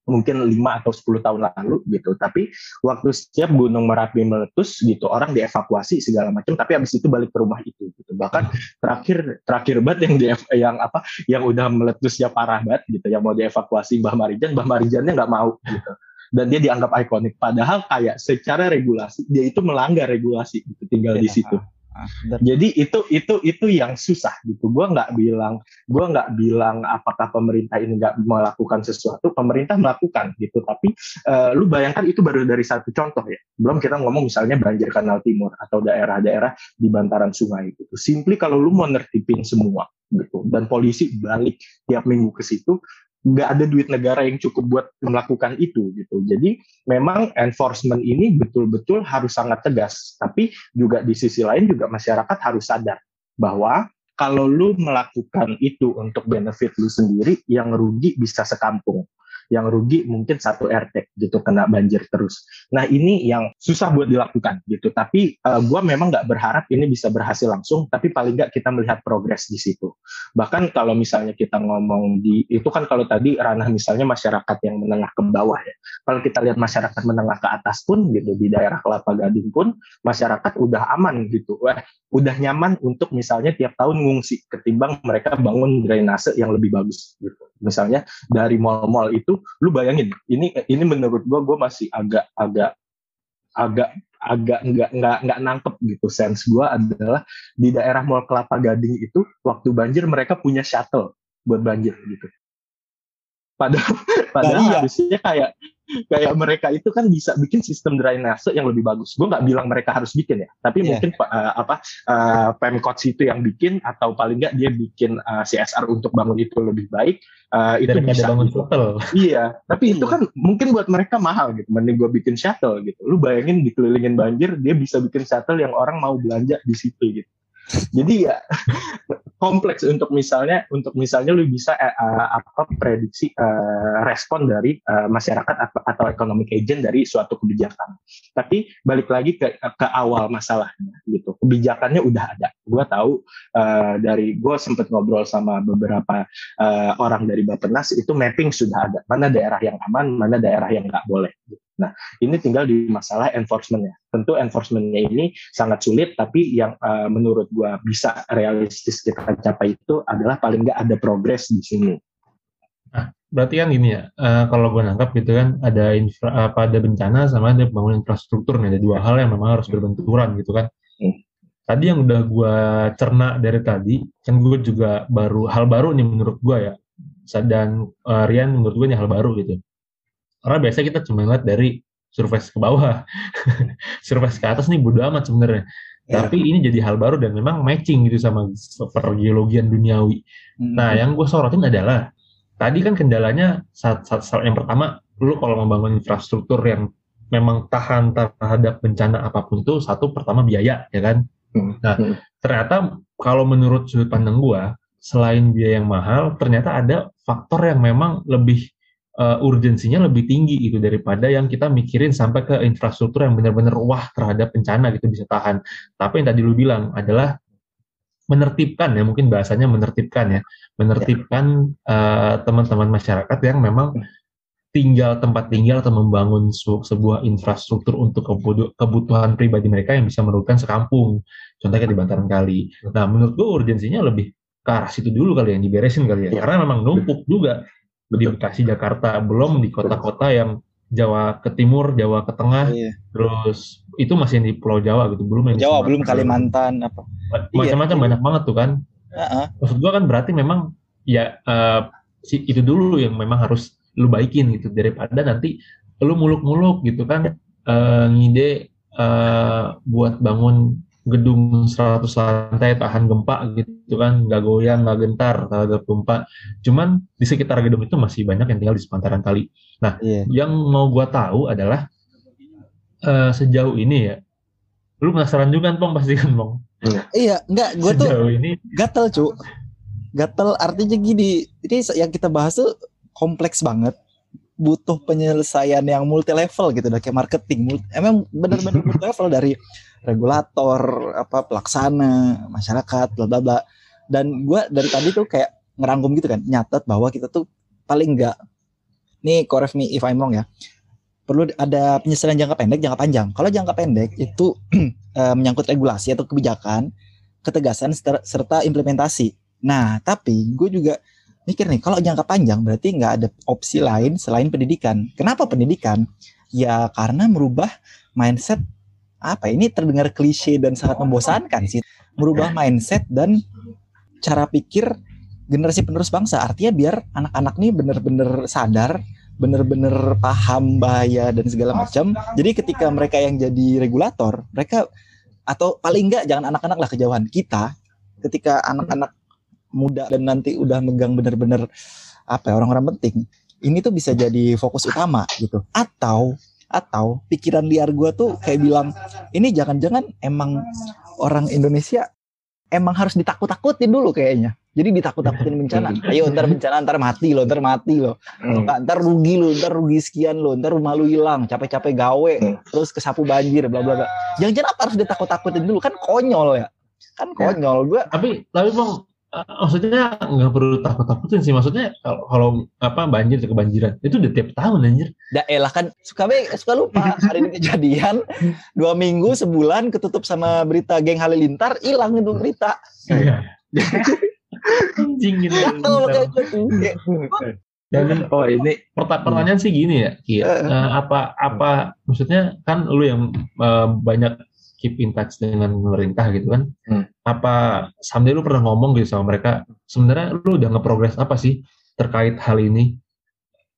mungkin 5 atau 10 tahun lalu gitu. Tapi waktu setiap gunung merapi meletus gitu orang dievakuasi segala macam tapi habis itu balik ke rumah itu gitu. Bahkan terakhir terakhir banget yang di yang apa yang udah meletusnya parah banget gitu yang mau dievakuasi Mbah Marijan Mbah Marijannya nggak mau gitu. Dan dia dianggap ikonik. Padahal kayak secara regulasi dia itu melanggar regulasi gitu tinggal di Iya. situ Ah, jadi itu itu itu yang susah gitu. Gua nggak bilang, gua nggak bilang apakah pemerintah ini nggak melakukan sesuatu. Pemerintah melakukan gitu. Tapi eh, lu bayangkan itu baru dari satu contoh ya. Belum kita ngomong misalnya banjir kanal timur atau daerah-daerah di bantaran sungai gitu. Simply kalau lu mau nertipin semua gitu dan polisi balik tiap minggu ke situ nggak ada duit negara yang cukup buat melakukan itu gitu. Jadi memang enforcement ini betul-betul harus sangat tegas. Tapi juga di sisi lain juga masyarakat harus sadar bahwa kalau lu melakukan itu untuk benefit lu sendiri, yang rugi bisa sekampung. Yang rugi mungkin satu RT gitu kena banjir terus. Nah ini yang susah buat dilakukan gitu. Tapi uh, gua memang nggak berharap ini bisa berhasil langsung. Tapi paling nggak kita melihat progres di situ. Bahkan kalau misalnya kita ngomong di itu kan kalau tadi ranah misalnya masyarakat yang menengah ke bawah ya. Kalau kita lihat masyarakat menengah ke atas pun gitu di daerah Kelapa Gading pun masyarakat udah aman gitu. Wah, udah nyaman untuk misalnya tiap tahun ngungsi ketimbang mereka bangun drainase yang lebih bagus gitu. Misalnya dari mall-mall itu lu bayangin ini ini menurut gua gua masih agak agak agak agak nggak nggak nggak nangkep gitu sense gua adalah di daerah Mall Kelapa Gading itu waktu banjir mereka punya shuttle buat banjir gitu. Padahal padahal iya. harusnya kayak kayak mereka itu kan bisa bikin sistem drainase yang lebih bagus. Gue nggak bilang mereka harus bikin ya, tapi Iya. mungkin eh, apa uh, Pemkot situ yang bikin atau paling nggak dia bikin eh, CSR untuk bangun itu lebih baik. eh, itu bisa bangun gitu. shuttle. Iya, tapi itu Iya. kan mungkin buat mereka mahal gitu. Mending gue bikin shuttle gitu. Lu bayangin dikelilingin banjir, dia bisa bikin shuttle yang orang mau belanja di situ gitu. Jadi ya kompleks untuk misalnya untuk misalnya lu bisa eh, apa prediksi eh, respon dari eh, masyarakat atau, atau economic agent dari suatu kebijakan. Tapi balik lagi ke ke awal masalahnya gitu. Kebijakannya udah ada. Gua tahu eh, dari gue sempet ngobrol sama beberapa eh, orang dari Bappenas itu mapping sudah ada. Mana daerah yang aman, mana daerah yang nggak boleh. Nah, ini tinggal di masalah enforcementnya. tentu enforcementnya ini sangat sulit tapi yang uh, menurut gue bisa realistis kita capai itu adalah paling nggak ada progres di sini nah, berarti kan gini ya uh, kalau gue nangkap gitu kan ada infra apa ada bencana sama ada pembangunan infrastruktur nih ada dua hal yang memang harus berbenturan gitu kan hmm. tadi yang udah gue cerna dari tadi kan gue juga baru hal baru nih menurut gue ya dan uh, Rian menurut gue ini hal baru gitu karena biasa kita cuma lihat dari surface ke bawah surface ke atas nih bodo amat sebenarnya yeah. tapi ini jadi hal baru dan memang matching gitu sama pergeologian duniawi mm-hmm. nah yang gue sorotin adalah tadi kan kendalanya saat, saat, saat yang pertama lu kalau membangun infrastruktur yang memang tahan terhadap bencana apa pun itu satu pertama biaya ya kan mm-hmm. nah ternyata kalau menurut sudut pandang gue selain biaya yang mahal ternyata ada faktor yang memang lebih uh, urgensinya lebih tinggi gitu daripada yang kita mikirin sampai ke infrastruktur yang benar-benar wah terhadap bencana gitu bisa tahan. Tapi yang tadi lu bilang adalah menertibkan ya mungkin bahasanya menertibkan ya menertibkan uh, teman-teman masyarakat yang memang tinggal tempat tinggal atau membangun sebuah infrastruktur untuk kebutuhan pribadi mereka yang bisa merugikan sekampung contohnya di Bantaran Kali. Nah menurut gue urgensinya lebih ke arah situ dulu kali yang diberesin kali ya, ya. karena memang numpuk juga di Bekasi Jakarta belum di kota-kota yang Jawa ke timur, Jawa ke tengah, iya. terus itu masih di Pulau Jawa gitu, belum yang Jawa, belum Kalimantan apa. Macam-macam iya. banyak banget tuh kan. Uh-uh. Maksud gua kan berarti memang ya uh, si itu dulu yang memang harus lu baikin gitu daripada nanti lu muluk-muluk gitu kan uh, ngide uh, buat bangun gedung 100 lantai tahan gempa gitu kan nggak goyang nggak gentar terhadap gempa cuman di sekitar gedung itu masih banyak yang tinggal di sepantaran kali nah yeah. yang mau gua tahu adalah uh, sejauh ini ya lu penasaran juga kan bang pasti kan bang iya. Nggak gua tuh ini. gatel cu. Gatel artinya gini ini yang kita bahas tuh kompleks banget. Butuh penyelesaian yang multi level gitu kayak marketing. Emang benar-benar multi level dari regulator apa pelaksana masyarakat bla bla bla dan gue dari tadi tuh kayak ngerangkum gitu kan nyatet bahwa kita tuh paling enggak nih correct me if I'm wrong ya perlu ada penyesuaian jangka pendek jangka panjang. Kalau jangka pendek itu eh, menyangkut regulasi atau kebijakan ketegasan serta implementasi. Nah tapi gue juga mikir nih kalau jangka panjang berarti nggak ada opsi lain selain pendidikan. Kenapa pendidikan? Ya karena merubah mindset apa ini terdengar klise dan sangat membosankan sih. Merubah mindset dan cara pikir generasi penerus bangsa. Artinya biar anak-anak nih bener-bener sadar bener-bener paham bahaya dan segala macam. jadi ketika mereka yang jadi regulator mereka atau paling enggak jangan anak-anak lah kejauhan. Kita ketika anak-anak muda dan nanti udah megang bener-bener apa ya orang-orang penting ini tuh bisa jadi fokus utama gitu. Atau atau pikiran liar gue tuh kayak bilang ini jangan-jangan emang orang Indonesia emang harus ditakut-takutin dulu kayaknya. Jadi ditakut-takutin bencana. Ayo ntar bencana ntar mati lo ntar mati lo. Hmm. ntar rugi lo ntar rugi sekian lo ntar rumah lu hilang capek-capek gawe hmm. terus kesapu banjir bla bla bla. Jangan-jangan apa harus ditakut-takutin dulu? Kan konyol ya. Kan ya. konyol gue tapi tapi bang maksudnya nggak perlu takut-takutin sih. Maksudnya kalau, kalau apa banjir kebanjiran. Itu udah tiap tahun anjir. Daerah kan suka be suka lupa. Hari ini kejadian dua minggu sebulan ketutup sama berita geng halilintar hilang itu berita. Iya. anjing gitu. Dan oh ini. pertanyaan sih gini ya Kia. Uh, apa apa maksudnya kan lu yang uh, banyak keep in touch dengan pemerintah gitu kan. Hmm. Apa sampai lu pernah ngomong gitu sama mereka, sebenarnya lu udah ngeprogres apa sih terkait hal ini?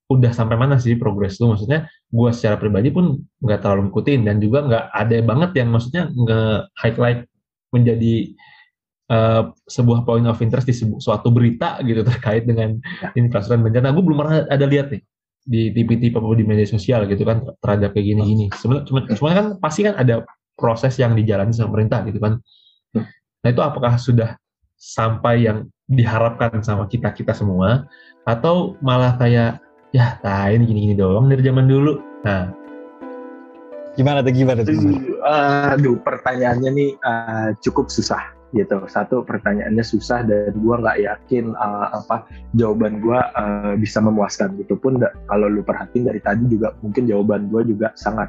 Udah sampai mana sih progres lu? Maksudnya gue secara pribadi pun nggak terlalu ngikutin dan juga nggak ada banget yang maksudnya nge-highlight menjadi uh, sebuah point of interest di suatu berita gitu terkait dengan ya. infrastruktur bencana. Gue belum pernah ada lihat nih di TV-TV di media sosial gitu kan terhadap kayak gini-gini. Sebenarnya cuma, cuma kan pasti kan ada proses yang dijalani sama pemerintah gitu kan. Nah itu apakah sudah sampai yang diharapkan sama kita kita semua atau malah kayak ya nah ini gini-gini doang dari zaman dulu. Nah gimana tuh gimana tuh? Aduh pertanyaannya nih uh, cukup susah gitu. Satu pertanyaannya susah dan gue nggak yakin uh, apa jawaban gue uh, bisa memuaskan gitu pun kalau lu perhatiin dari tadi juga mungkin jawaban gue juga sangat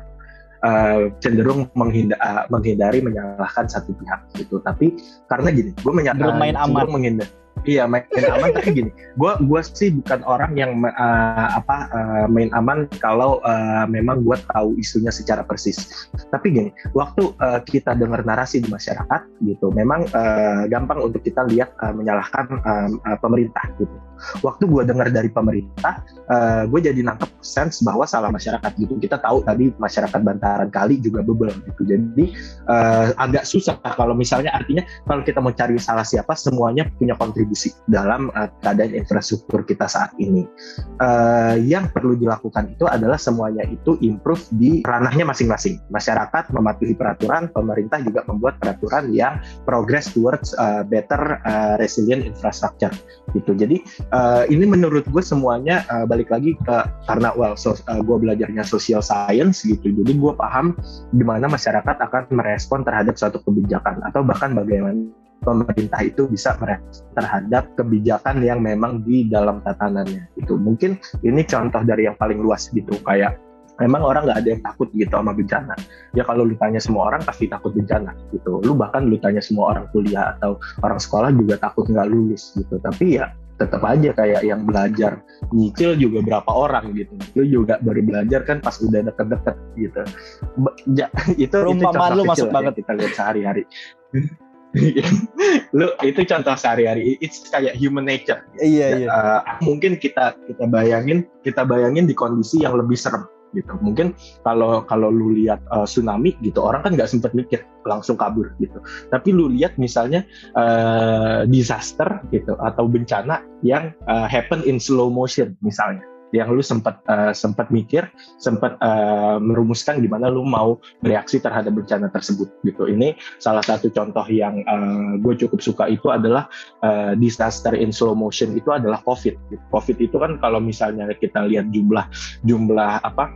uh, cenderung menghindari, uh, menghindari menyalahkan satu pihak gitu. Tapi karena gini, gue menyalahkan main aman. menghindari Iya main aman tapi gini, gue gua sih bukan orang yang uh, apa uh, main aman kalau uh, memang gue tahu isunya secara persis. Tapi gini, waktu uh, kita dengar narasi di masyarakat gitu, memang uh, gampang untuk kita lihat uh, menyalahkan uh, uh, pemerintah gitu. Waktu gue dengar dari pemerintah, uh, gue jadi nangkep sense bahwa salah masyarakat gitu. Kita tahu tadi masyarakat bantaran kali juga bebel gitu. Jadi uh, agak susah kalau misalnya artinya kalau kita mau cari salah siapa, semuanya punya kontribusi kontribusi dalam uh, keadaan infrastruktur kita saat ini. Uh, yang perlu dilakukan itu adalah semuanya itu improve di ranahnya masing-masing. Masyarakat mematuhi peraturan, pemerintah juga membuat peraturan yang progress towards uh, better uh, resilient infrastructure gitu. Jadi uh, ini menurut gue semuanya uh, balik lagi ke karena well so, uh, gue belajarnya social science gitu. Jadi gue paham gimana masyarakat akan merespon terhadap suatu kebijakan atau bahkan bagaimana pemerintah itu bisa merespon terhadap kebijakan yang memang di dalam tatanannya itu mungkin ini contoh dari yang paling luas gitu kayak memang orang nggak ada yang takut gitu sama bencana. Ya kalau lu tanya semua orang pasti takut bencana gitu. Lu bahkan lu tanya semua orang kuliah atau orang sekolah juga takut nggak lulus gitu. Tapi ya tetap aja kayak yang belajar nyicil juga berapa orang gitu. Lu juga baru belajar kan pas udah deket-deket gitu. Ja, itu itu lu masuk banget. kita lihat sehari-hari lu itu contoh sehari-hari. It's kayak human nature. Iya iya. uh, mungkin kita kita bayangin kita bayangin di kondisi yang lebih serem gitu. Mungkin kalau kalau lu lihat uh, tsunami gitu orang kan nggak sempat mikir langsung kabur gitu. Tapi lu lihat misalnya uh, disaster gitu atau bencana yang uh, happen in slow motion misalnya yang lu sempat uh, sempat mikir, sempat uh, merumuskan gimana lu mau bereaksi terhadap bencana tersebut gitu. Ini salah satu contoh yang uh, gue cukup suka itu adalah uh, disaster in slow motion itu adalah COVID. COVID itu kan kalau misalnya kita lihat jumlah jumlah apa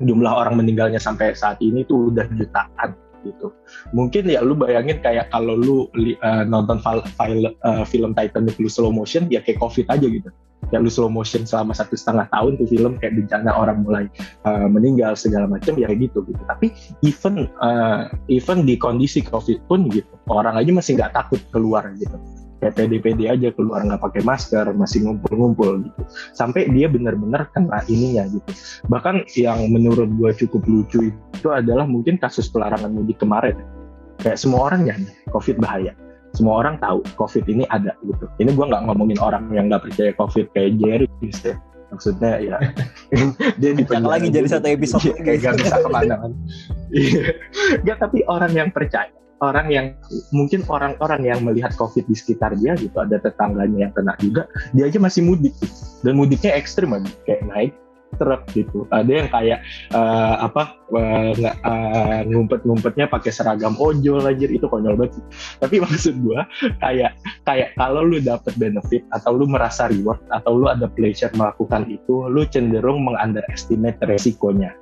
jumlah orang meninggalnya sampai saat ini itu udah jutaan gitu. Mungkin ya lu bayangin kayak kalau lu uh, nonton file, file, uh, film Titanic lu slow motion ya kayak COVID aja gitu. Ya lu slow motion selama satu setengah tahun tuh film kayak bencana orang mulai uh, meninggal segala macam ya gitu gitu. Tapi even uh, even di kondisi covid pun gitu orang aja masih nggak takut keluar gitu kayak pede-pede aja keluar nggak pakai masker masih ngumpul-ngumpul gitu. Sampai dia benar-benar kena ininya gitu. Bahkan yang menurut gue cukup lucu itu adalah mungkin kasus pelarangan mudik kemarin. Kayak semua orang ya covid bahaya. Semua orang tahu COVID ini ada gitu. Ini gue nggak ngomongin orang yang nggak percaya COVID kayak Jerry gitu. Maksudnya ya dia di lagi jadi satu episode kayak gak bisa ke mana kan. Gak tapi orang yang percaya orang yang mungkin orang-orang yang melihat COVID di sekitar dia gitu ada tetangganya yang kena juga dia aja masih mudik. Gitu. dan mudiknya ekstrim aja kayak naik truk gitu. Ada yang kayak uh, apa uh, uh, ngumpet-ngumpetnya pakai seragam ojol aja itu konyol banget tapi maksud gua kayak kayak kalau lu dapet benefit atau lu merasa reward atau lu ada pleasure melakukan itu lu cenderung mengunderestimate resikonya.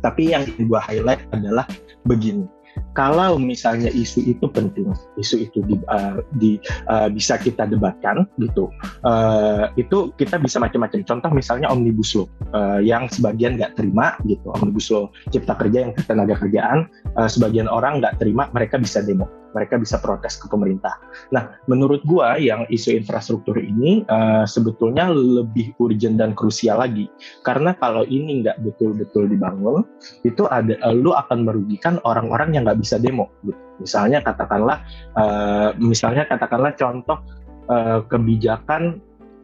Tapi yang gua highlight adalah begini kalau misalnya isu itu penting, isu itu di, uh, di uh, bisa kita debatkan gitu, uh, itu kita bisa macam-macam. Contoh misalnya omnibus law uh, yang sebagian nggak terima gitu, omnibus law cipta kerja yang tenaga kerjaan, uh, sebagian orang nggak terima, mereka bisa demo mereka bisa protes ke pemerintah. Nah, menurut gua yang isu infrastruktur ini uh, sebetulnya lebih urgent dan krusial lagi karena kalau ini nggak betul-betul dibangun, itu ada lu akan merugikan orang-orang yang nggak bisa demo. Gitu. Misalnya katakanlah, uh, misalnya katakanlah contoh uh, kebijakan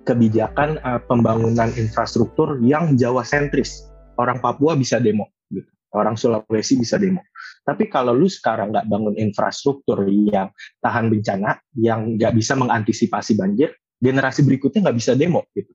kebijakan uh, pembangunan infrastruktur yang Jawa sentris, orang Papua bisa demo, gitu. orang Sulawesi bisa demo tapi kalau lu sekarang nggak bangun infrastruktur yang tahan bencana, yang nggak bisa mengantisipasi banjir, generasi berikutnya nggak bisa demo gitu.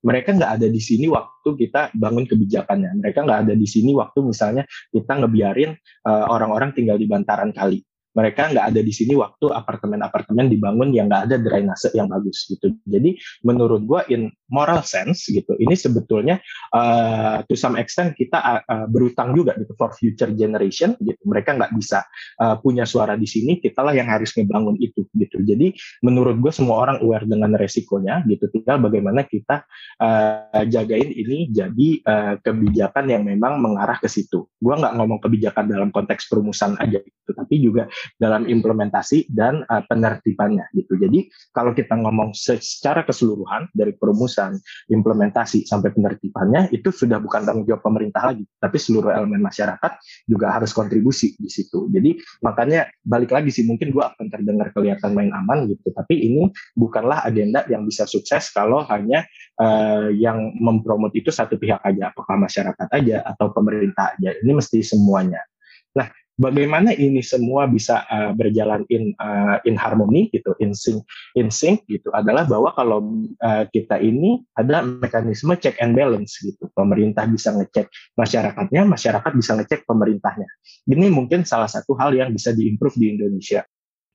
Mereka nggak ada di sini waktu kita bangun kebijakannya. Mereka nggak ada di sini waktu misalnya kita ngebiarin orang eh, orang-orang tinggal di bantaran kali. Mereka nggak ada di sini waktu apartemen-apartemen dibangun yang nggak ada drainase yang bagus gitu. Jadi menurut gue in moral sense gitu, ini sebetulnya uh, to some extent kita uh, berutang juga gitu for future generation gitu. Mereka nggak bisa uh, punya suara di sini, kita lah yang harus ngebangun itu gitu. Jadi menurut gue semua orang aware dengan resikonya gitu. Tinggal bagaimana kita uh, jagain ini jadi uh, kebijakan yang memang mengarah ke situ. Gue nggak ngomong kebijakan dalam konteks perumusan aja gitu, tapi juga dalam implementasi dan uh, penertibannya gitu. Jadi kalau kita ngomong secara keseluruhan dari perumusan, implementasi sampai penertibannya itu sudah bukan tanggung jawab pemerintah lagi, tapi seluruh elemen masyarakat juga harus kontribusi di situ. Jadi makanya balik lagi sih mungkin gua akan terdengar kelihatan main aman gitu, tapi ini bukanlah agenda yang bisa sukses kalau hanya uh, yang mempromot itu satu pihak aja, apakah masyarakat aja atau pemerintah aja. Ini mesti semuanya. Nah, bagaimana ini semua bisa uh, berjalan in uh, in harmoni gitu, in sync, in sync gitu adalah bahwa kalau uh, kita ini ada mekanisme check and balance gitu. Pemerintah bisa ngecek masyarakatnya, masyarakat bisa ngecek pemerintahnya. Ini mungkin salah satu hal yang bisa diimprove di Indonesia.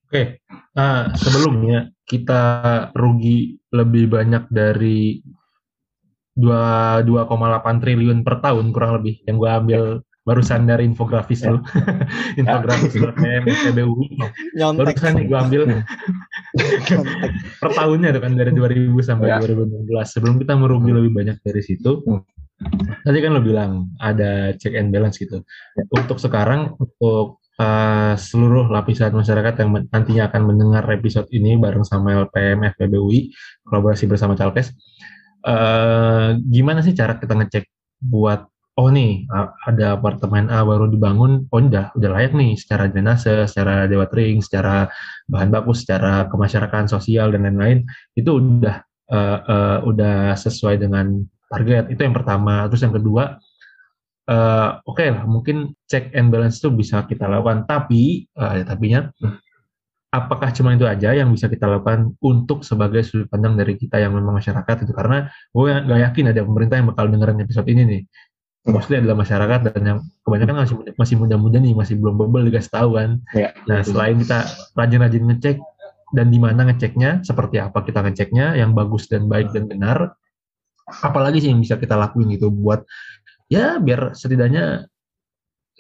Oke, nah sebelumnya kita rugi lebih banyak dari 2,8 triliun per tahun kurang lebih yang gue ambil barusan dari infografis lo infografis BM PBU barusan nih gue ambil. Per tahunnya tuh kan dari 2000 sampai ya. 2016 sebelum kita merugi lebih banyak dari situ tadi kan lo bilang ada check and balance gitu. Ya. untuk sekarang untuk uh, seluruh lapisan masyarakat yang nantinya akan mendengar episode ini bareng sama LPM FPBUI kolaborasi bersama Calkes uh, gimana sih cara kita ngecek buat oh nih ada apartemen A baru dibangun, oh udah udah layak nih secara drainase, secara dewa ring, secara bahan baku, secara kemasyarakatan sosial dan lain-lain. Itu udah uh, uh, udah sesuai dengan target. Itu yang pertama. Terus yang kedua, uh, oke okay lah mungkin check and balance itu bisa kita lakukan, tapi uh, ya, tapinya apakah cuma itu aja yang bisa kita lakukan untuk sebagai sudut pandang dari kita yang memang masyarakat itu? Karena gue nggak yakin ada pemerintah yang bakal dengerin episode ini nih mostly adalah masyarakat dan yang kebanyakan masih masih muda-muda nih masih belum bebel dikasih tahu kan. Ya, nah selain kita rajin-rajin ngecek dan di mana ngeceknya, seperti apa kita ngeceknya, yang bagus dan baik dan benar, apalagi sih yang bisa kita lakuin gitu buat ya biar setidaknya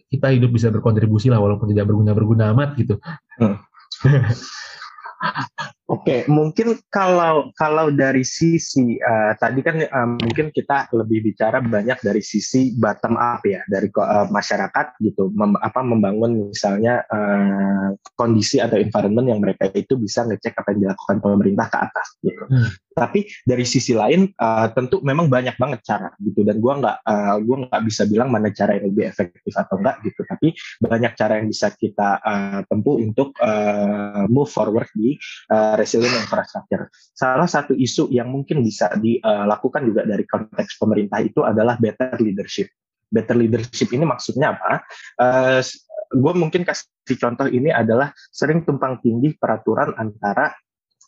kita hidup bisa berkontribusi lah walaupun tidak berguna berguna amat gitu. Hmm. Oke, okay, mungkin kalau kalau dari sisi uh, tadi kan uh, mungkin kita lebih bicara banyak dari sisi bottom up ya dari uh, masyarakat gitu, mem, apa membangun misalnya uh, kondisi atau environment yang mereka itu bisa ngecek apa yang dilakukan pemerintah ke atas gitu. Hmm. Tapi dari sisi lain uh, tentu memang banyak banget cara gitu dan gua nggak uh, gua nggak bisa bilang mana cara yang lebih efektif atau enggak gitu. Tapi banyak cara yang bisa kita uh, tempuh untuk uh, move forward di uh, resilient infrastructure. Salah satu isu yang mungkin bisa dilakukan juga dari konteks pemerintah itu adalah better leadership. Better leadership ini maksudnya apa? Uh, gue mungkin kasih contoh ini adalah sering tumpang tindih peraturan antara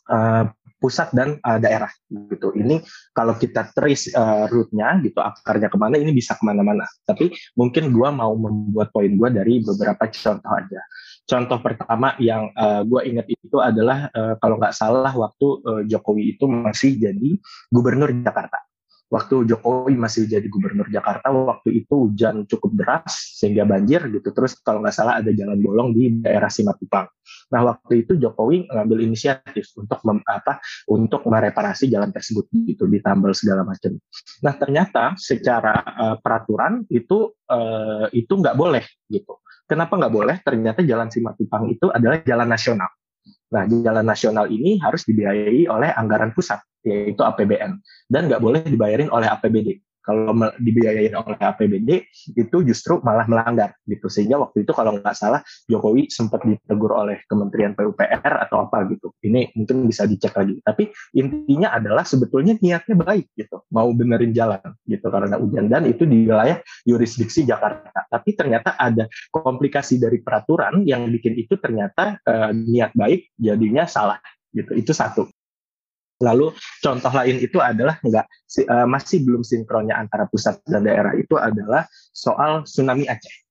uh, pusat dan uh, daerah gitu. Ini kalau kita trace uh, root-nya gitu akarnya ke mana ini bisa ke mana-mana. Tapi mungkin gua mau membuat poin gua dari beberapa contoh aja. Contoh pertama yang uh, gua ingat itu adalah uh, kalau nggak salah waktu uh, Jokowi itu masih jadi gubernur Jakarta waktu Jokowi masih jadi gubernur Jakarta waktu itu hujan cukup deras sehingga banjir gitu terus kalau nggak salah ada jalan bolong di daerah Simatupang. Nah waktu itu Jokowi mengambil inisiatif untuk mem, apa untuk mereparasi jalan tersebut gitu ditambal segala macam. Nah ternyata secara uh, peraturan itu uh, itu nggak boleh gitu. Kenapa nggak boleh? Ternyata jalan Simatupang itu adalah jalan nasional. Nah, jalan nasional ini harus dibiayai oleh anggaran pusat, yaitu APBN, dan nggak boleh dibayarin oleh APBD kalau dibiayain oleh APBD itu justru malah melanggar gitu. Sehingga waktu itu kalau nggak salah Jokowi sempat ditegur oleh Kementerian PUPR atau apa gitu. Ini mungkin bisa dicek lagi. Tapi intinya adalah sebetulnya niatnya baik gitu. Mau benerin jalan gitu. Karena hujan. Dan itu di wilayah yurisdiksi Jakarta. Tapi ternyata ada komplikasi dari peraturan yang bikin itu ternyata eh, niat baik jadinya salah gitu. Itu satu Lalu contoh lain itu adalah enggak uh, masih belum sinkronnya antara pusat dan daerah itu adalah soal tsunami Aceh.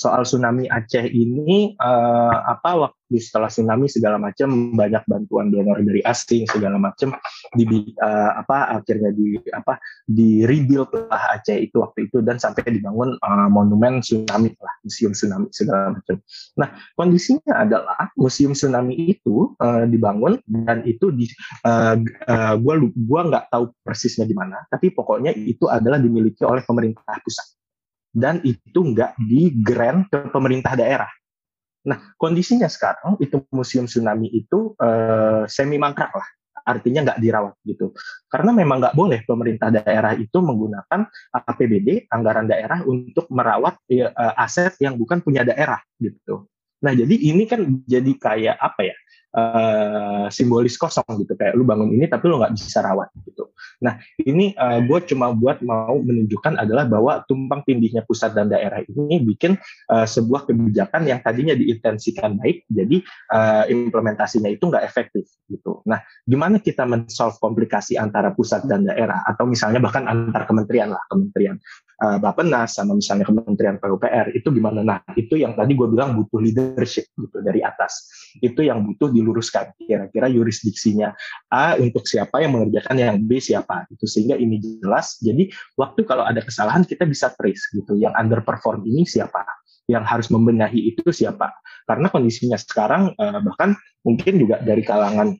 Soal tsunami Aceh ini uh, apa waktu setelah tsunami segala macam banyak bantuan donor dari asing segala macam di uh, apa akhirnya di apa di rebuild lah Aceh itu waktu itu dan sampai dibangun uh, monumen tsunami lah museum tsunami segala macam. Nah kondisinya adalah museum tsunami itu uh, dibangun dan itu di uh, uh, gua gua nggak tahu persisnya di mana tapi pokoknya itu adalah dimiliki oleh pemerintah pusat dan itu nggak di grant ke pemerintah daerah. Nah, kondisinya sekarang itu museum tsunami itu uh, semi mangkrak lah, artinya nggak dirawat gitu. Karena memang nggak boleh pemerintah daerah itu menggunakan APBD anggaran daerah untuk merawat uh, aset yang bukan punya daerah gitu. Nah, jadi ini kan jadi kayak apa ya? uh, simbolis kosong gitu kayak lu bangun ini tapi lu nggak bisa rawat gitu. Nah ini uh, eh, gue cuma buat mau menunjukkan adalah bahwa tumpang tindihnya pusat dan daerah ini bikin uh, sebuah kebijakan yang tadinya diintensikan baik jadi uh, implementasinya itu nggak efektif gitu. Nah gimana kita mensolve komplikasi antara pusat dan daerah atau misalnya bahkan antar kementerian lah kementerian uh, sama misalnya Kementerian PUPR itu gimana? Nah itu yang tadi gue bilang butuh leadership gitu dari atas. Itu yang butuh diluruskan. Kira-kira yurisdiksinya A untuk siapa yang mengerjakan yang B siapa itu sehingga ini jelas. Jadi waktu kalau ada kesalahan kita bisa trace gitu. Yang underperform ini siapa? Yang harus membenahi itu siapa? Karena kondisinya sekarang uh, bahkan mungkin juga dari kalangan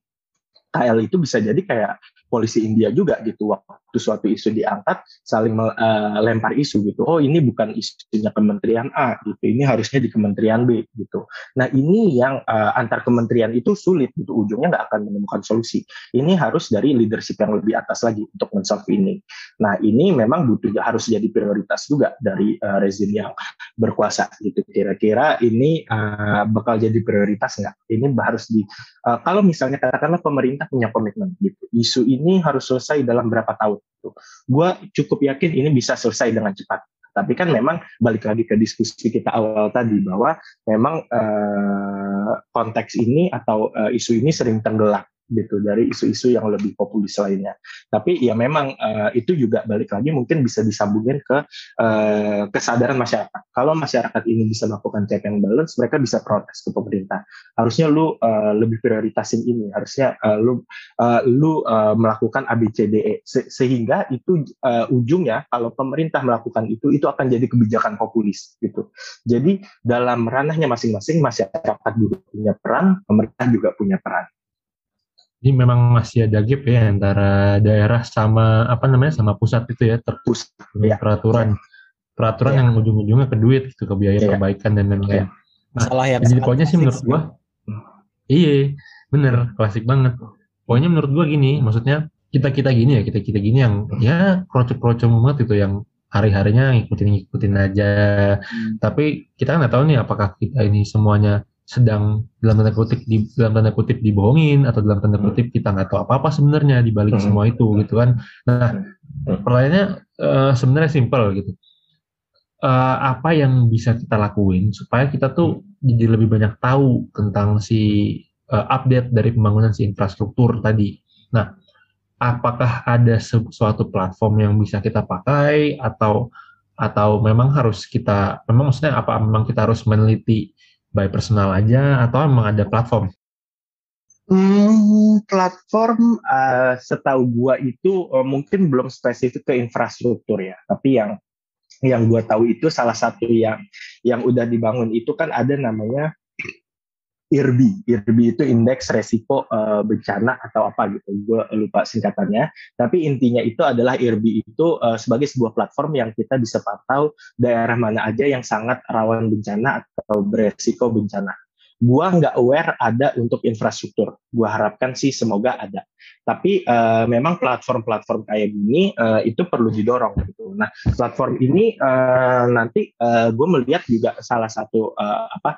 KL itu bisa jadi kayak polisi India juga gitu waktu suatu isu diangkat saling uh, lempar isu gitu. Oh ini bukan isunya kementerian A gitu ini harusnya di kementerian B gitu. Nah ini yang uh, antar kementerian itu sulit gitu ujungnya nggak akan menemukan solusi. Ini harus dari leadership yang lebih atas lagi untuk mensolve ini. Nah ini memang butuh harus jadi prioritas juga dari uh, rezim yang berkuasa gitu. Kira-kira ini uh, bakal jadi prioritas nggak? Ini harus di uh, kalau misalnya katakanlah pemerintah punya komitmen gitu isu ini harus selesai dalam berapa tahun. Gue cukup yakin ini bisa selesai dengan cepat. Tapi kan memang balik lagi ke diskusi kita awal tadi bahwa memang uh, konteks ini atau uh, isu ini sering tenggelam gitu dari isu-isu yang lebih populis lainnya. Tapi ya memang uh, itu juga balik lagi mungkin bisa disambungin ke uh, kesadaran masyarakat. Kalau masyarakat ini bisa melakukan check and balance, mereka bisa protes ke pemerintah. Harusnya lu uh, lebih prioritasin ini, harusnya uh, lu uh, lu uh, melakukan ABCDE Se sehingga itu uh, ujungnya kalau pemerintah melakukan itu itu akan jadi kebijakan populis gitu. Jadi dalam ranahnya masing-masing masyarakat juga punya peran, pemerintah juga punya peran. Jadi memang masih ada gap ya antara daerah sama apa namanya sama pusat itu ya terpusat ya. peraturan peraturan ya. yang ujung-ujungnya ke duit gitu ke biaya ya. perbaikan dan lain-lain. Ya. Nah, yang jadi pokoknya sih menurut gua iya bener klasik banget. Pokoknya menurut gua gini, maksudnya kita kita gini ya kita kita gini yang ya kroco-kroco banget itu yang hari-harinya ngikutin ngikutin aja. Hmm. Tapi kita kan nggak tahu nih apakah kita ini semuanya sedang dalam tanda kutip di dalam tanda kutip dibohongin atau dalam tanda kutip kita nggak tahu apa apa sebenarnya di balik hmm. semua itu gitu kan. Nah hmm. pertanyaannya uh, sebenarnya simpel gitu. Uh, apa yang bisa kita lakuin supaya kita tuh jadi lebih banyak tahu tentang si uh, update dari pembangunan si infrastruktur tadi? Nah apakah ada suatu platform yang bisa kita pakai atau atau memang harus kita memang maksudnya apa? Memang kita harus meneliti by personal aja atau emang ada platform? Hmm, platform uh, setahu gua itu uh, mungkin belum spesifik ke infrastruktur ya, tapi yang yang gua tahu itu salah satu yang yang udah dibangun itu kan ada namanya IRBI. IRBI itu indeks resiko uh, bencana atau apa gitu. Gue lupa singkatannya. Tapi intinya itu adalah IRBI itu uh, sebagai sebuah platform yang kita bisa pantau daerah mana aja yang sangat rawan bencana atau beresiko bencana. Gua nggak aware ada untuk infrastruktur. Gua harapkan sih semoga ada. Tapi uh, memang platform-platform kayak gini uh, itu perlu didorong gitu. Nah, platform ini uh, nanti uh, gue melihat juga salah satu uh, apa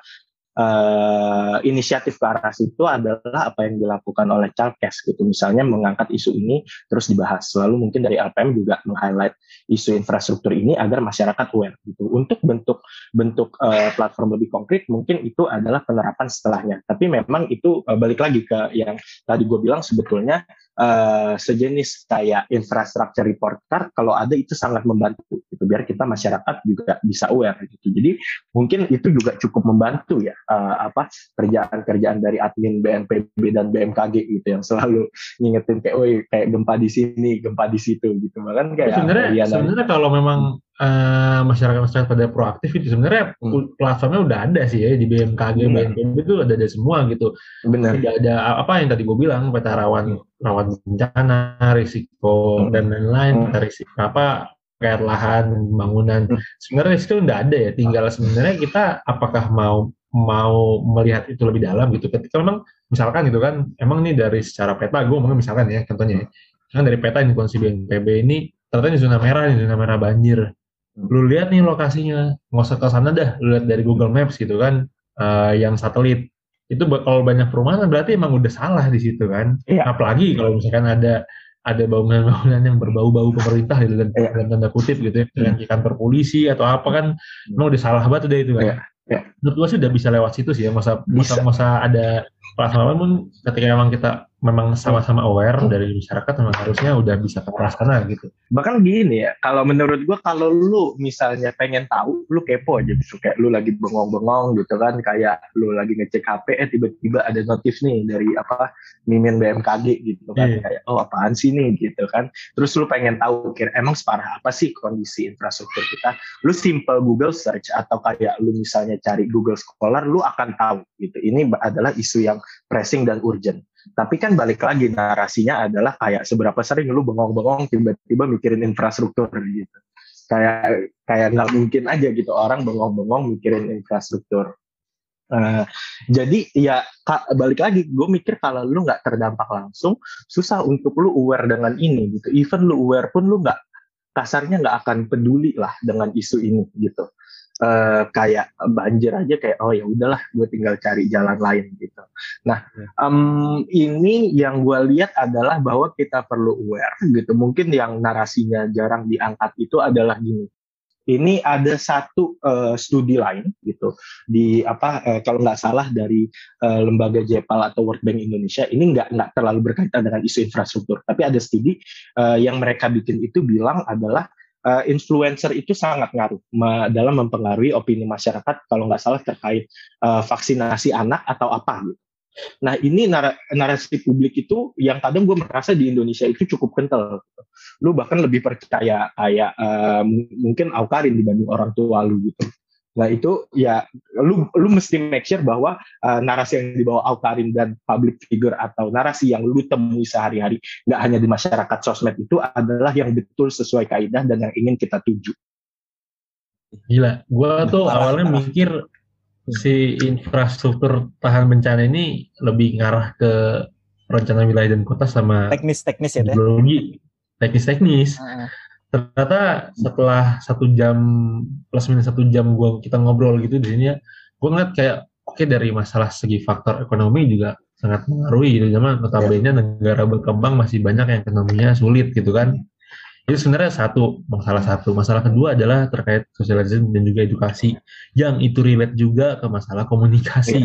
uh, inisiatif ke arah situ adalah apa yang dilakukan oleh Calkes gitu. Misalnya mengangkat isu ini terus dibahas. Lalu mungkin dari LPM juga meng-highlight isu infrastruktur ini agar masyarakat aware gitu. Untuk bentuk bentuk uh, platform lebih konkret mungkin itu adalah penerapan setelahnya. Tapi memang itu uh, balik lagi ke yang tadi gue bilang sebetulnya uh, sejenis kayak infrastructure report card kalau ada itu sangat membantu gitu. Biar kita masyarakat juga bisa aware gitu. Jadi mungkin itu juga cukup membantu ya uh, apa kerjaan-kerjaan dari admin BNPB dan BMKG gitu yang selalu ngingetin kayak oh kayak gempa di sini gempa di situ gitu. Bahkan kayak sebenarnya sebenarnya kalau memang uh, masyarakat masyarakat pada proaktif itu sebenarnya hmm. platformnya udah ada sih ya di BMKG hmm. BNPB itu ada ada semua gitu benar tidak ada apa yang tadi gue bilang peta rawan rawan bencana risiko hmm. dan lain-lain hmm. risiko apa kayak lahan bangunan hmm. sebenarnya risiko udah ada ya tinggal sebenarnya kita apakah mau mau melihat itu lebih dalam gitu ketika memang misalkan gitu kan emang nih dari secara peta gue ngomongin misalkan ya contohnya ya kan dari peta ini kondisi BNPB ini ternyata di zona merah di zona merah banjir lu lihat nih lokasinya nggak usah ke sana dah lu lihat dari Google Maps gitu kan uh, yang satelit itu kalau banyak perumahan berarti emang udah salah di situ kan iya. apalagi kalau misalkan ada ada bangunan-bangunan yang berbau-bau pemerintah gitu dan iya. dalam tanda kutip gitu ya dengan hmm. kantor polisi atau apa kan hmm. emang udah salah banget udah itu kan iya. Ya. Menurut gue sih udah bisa lewat situ sih ya masa masa masa ada pelaksana pun ketika memang kita memang sama-sama aware dari masyarakat memang harusnya udah bisa terlaksana gitu. Bahkan gini ya, kalau menurut gua kalau lu misalnya pengen tahu, lu kepo aja gitu kayak lu lagi bengong-bengong gitu kan, kayak lu lagi ngecek HP eh tiba-tiba ada notif nih dari apa Mimin BMKG gitu kan, yeah. kayak oh apaan sih nih gitu kan. Terus lu pengen tahu kira emang separah apa sih kondisi infrastruktur kita? Lu simple Google search atau kayak lu misalnya cari Google Scholar, lu akan tahu gitu. Ini adalah isu yang pressing dan urgent tapi kan balik lagi narasinya adalah kayak seberapa sering lu bengong-bengong tiba-tiba mikirin infrastruktur gitu. Kayak kayak nggak mungkin aja gitu orang bengong-bengong mikirin infrastruktur. Uh, jadi ya balik lagi gue mikir kalau lu nggak terdampak langsung susah untuk lu aware dengan ini gitu. Even lu aware pun lu nggak kasarnya nggak akan peduli lah dengan isu ini gitu uh, kayak banjir aja kayak oh ya udahlah gue tinggal cari jalan lain gitu. Nah um, ini yang gue lihat adalah bahwa kita perlu aware gitu. Mungkin yang narasinya jarang diangkat itu adalah gini. Ini ada satu uh, studi lain gitu di apa uh, kalau nggak salah dari uh, lembaga JEPAL atau World Bank Indonesia ini nggak nggak terlalu berkaitan dengan isu infrastruktur tapi ada studi uh, yang mereka bikin itu bilang adalah uh, influencer itu sangat ngaruh dalam mempengaruhi opini masyarakat kalau nggak salah terkait uh, vaksinasi anak atau apa gitu. Nah ini nar narasi publik itu yang kadang gue merasa di Indonesia itu cukup kental. Gitu. Lu bahkan lebih percaya kayak uh, mungkin Aukarin dibanding orang tua lu gitu. Nah itu ya lu lu mesti make sure bahwa uh, narasi yang dibawa Aukarin dan public figure atau narasi yang lu temui sehari-hari nggak hanya di masyarakat sosmed itu adalah yang betul sesuai kaidah dan yang ingin kita tuju. Gila, gua tuh parah, awalnya parah. mikir si infrastruktur tahan bencana ini lebih ngarah ke rencana wilayah dan kota sama teknis-teknis ya, teknologi, teknis-teknis. Uh ternyata setelah satu jam plus minus satu jam gua kita ngobrol gitu di sini ya gue ngeliat kayak oke okay, dari masalah segi faktor ekonomi juga sangat mengaruhi gitu. Zaman notabene ya. negara berkembang masih banyak yang ekonominya sulit gitu kan. Itu sebenarnya satu masalah satu. Masalah kedua adalah terkait sosialisasi dan juga edukasi. Yang itu relate juga ke masalah komunikasi.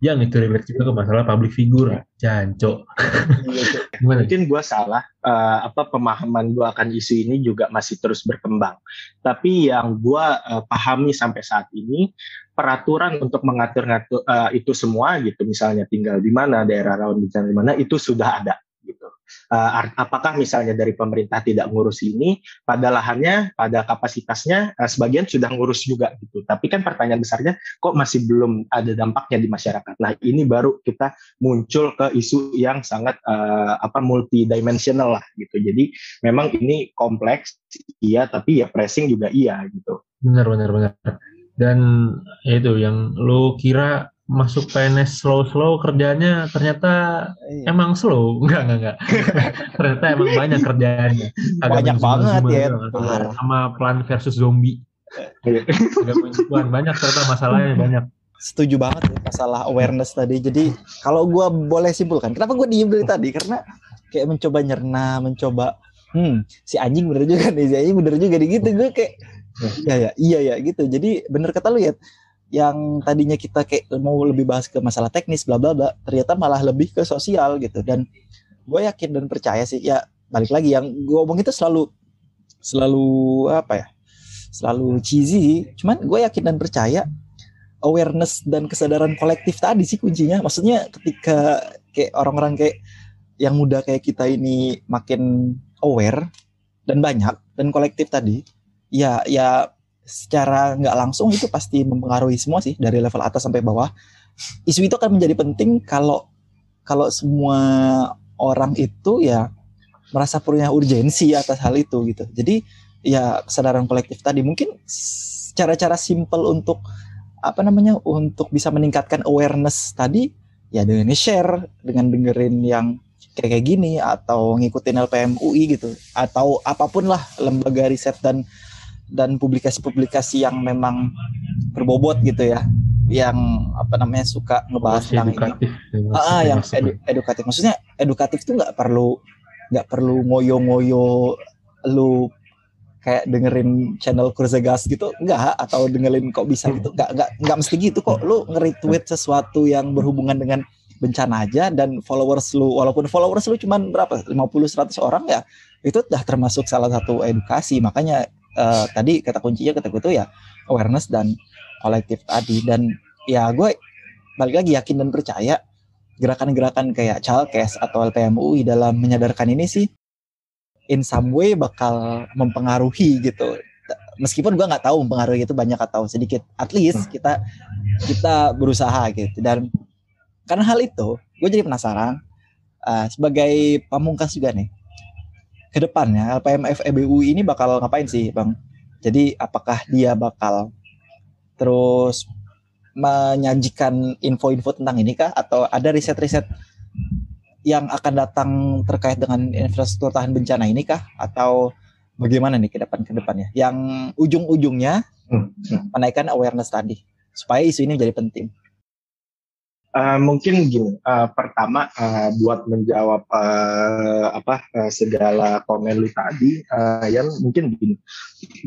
Ya. yang itu relate juga ke masalah public figure. Jancok Gimana? mungkin gue salah uh, apa pemahaman gue akan isu ini juga masih terus berkembang tapi yang gue uh, pahami sampai saat ini peraturan untuk mengatur-ngatur uh, itu semua gitu misalnya tinggal di mana daerah rawan bencana di mana itu sudah ada. Uh, apakah misalnya dari pemerintah tidak ngurus ini, pada lahannya, pada kapasitasnya, uh, sebagian sudah ngurus juga gitu. Tapi kan pertanyaan besarnya, kok masih belum ada dampaknya di masyarakat. Nah ini baru kita muncul ke isu yang sangat uh, apa multidimensional lah gitu. Jadi memang ini kompleks, iya, tapi ya pressing juga iya gitu. Benar, benar, benar. Dan ya itu yang lo kira masuk PNS slow-slow kerjanya ternyata iya. emang slow. Enggak enggak enggak. Ternyata emang banyak kerjaannya. Agak banyak banget ya. Sama plan versus zombie. Agak banyak ternyata masalahnya banyak. Setuju banget ya masalah awareness tadi. Jadi kalau gue boleh simpulkan kenapa gue diem dari tadi? Karena kayak mencoba nyerna mencoba hmm si anjing bener juga nih si anjing bener juga nih gitu. Gue kayak ya ya iya ya gitu. Jadi bener kata lu ya yang tadinya kita kayak mau lebih bahas ke masalah teknis bla bla bla ternyata malah lebih ke sosial gitu. Dan gue yakin dan percaya sih ya balik lagi yang gue omong itu selalu selalu apa ya selalu cheesy. Cuman gue yakin dan percaya awareness dan kesadaran kolektif tadi sih kuncinya. Maksudnya ketika kayak orang-orang kayak yang muda kayak kita ini makin aware dan banyak dan kolektif tadi ya ya secara nggak langsung itu pasti mempengaruhi semua sih dari level atas sampai bawah. Isu itu akan menjadi penting kalau kalau semua orang itu ya merasa punya urgensi atas hal itu gitu. Jadi ya kesadaran kolektif tadi mungkin cara-cara simple untuk apa namanya untuk bisa meningkatkan awareness tadi ya dengan share dengan dengerin yang kayak kayak gini atau ngikutin LPM UI gitu atau apa pun lah lembaga riset dan dan publikasi-publikasi yang memang berbobot gitu ya yang apa namanya suka ngebahas tentang edukatif, ini ya, ah, yang edu, edukatif. Maksudnya edukatif tuh nggak perlu nggak perlu ngoyo-ngoyo lu kayak dengerin channel Kurzagas gitu enggak atau dengerin kok bisa gitu enggak enggak enggak mesti gitu kok. Lu nge-retweet sesuatu yang berhubungan dengan bencana aja dan followers lu walaupun followers lu cuma berapa? 50 100 orang ya itu udah termasuk salah satu edukasi. Makanya uh, tadi kata kuncinya kata gue tuh ya awareness dan kolektif tadi. Dan ya gue balik lagi yakin dan percaya gerakan-gerakan kayak Chalkes atau LPMUI dalam menyadarkan ini sih in some way bakal mempengaruhi gitu. Meskipun gue nggak tahu mempengaruhi itu banyak atau sedikit at least hmm. kita kita berusaha gitu. Dan karena hal itu gue jadi penasaran uh, sebagai pamungkas juga nih ke depannya LPMF EBU ini bakal ngapain sih bang? Jadi apakah dia bakal terus menyajikan info-info tentang ini kah? Atau ada riset-riset yang akan datang terkait dengan infrastruktur tahan bencana ini kah? Atau bagaimana nih ke depan ke depannya? Yang ujung-ujungnya hmm. menaikkan awareness tadi supaya isu ini menjadi penting Uh, mungkin gini, uh, pertama uh, buat menjawab uh, apa uh, segala komen lu tadi, uh, yang mungkin gini.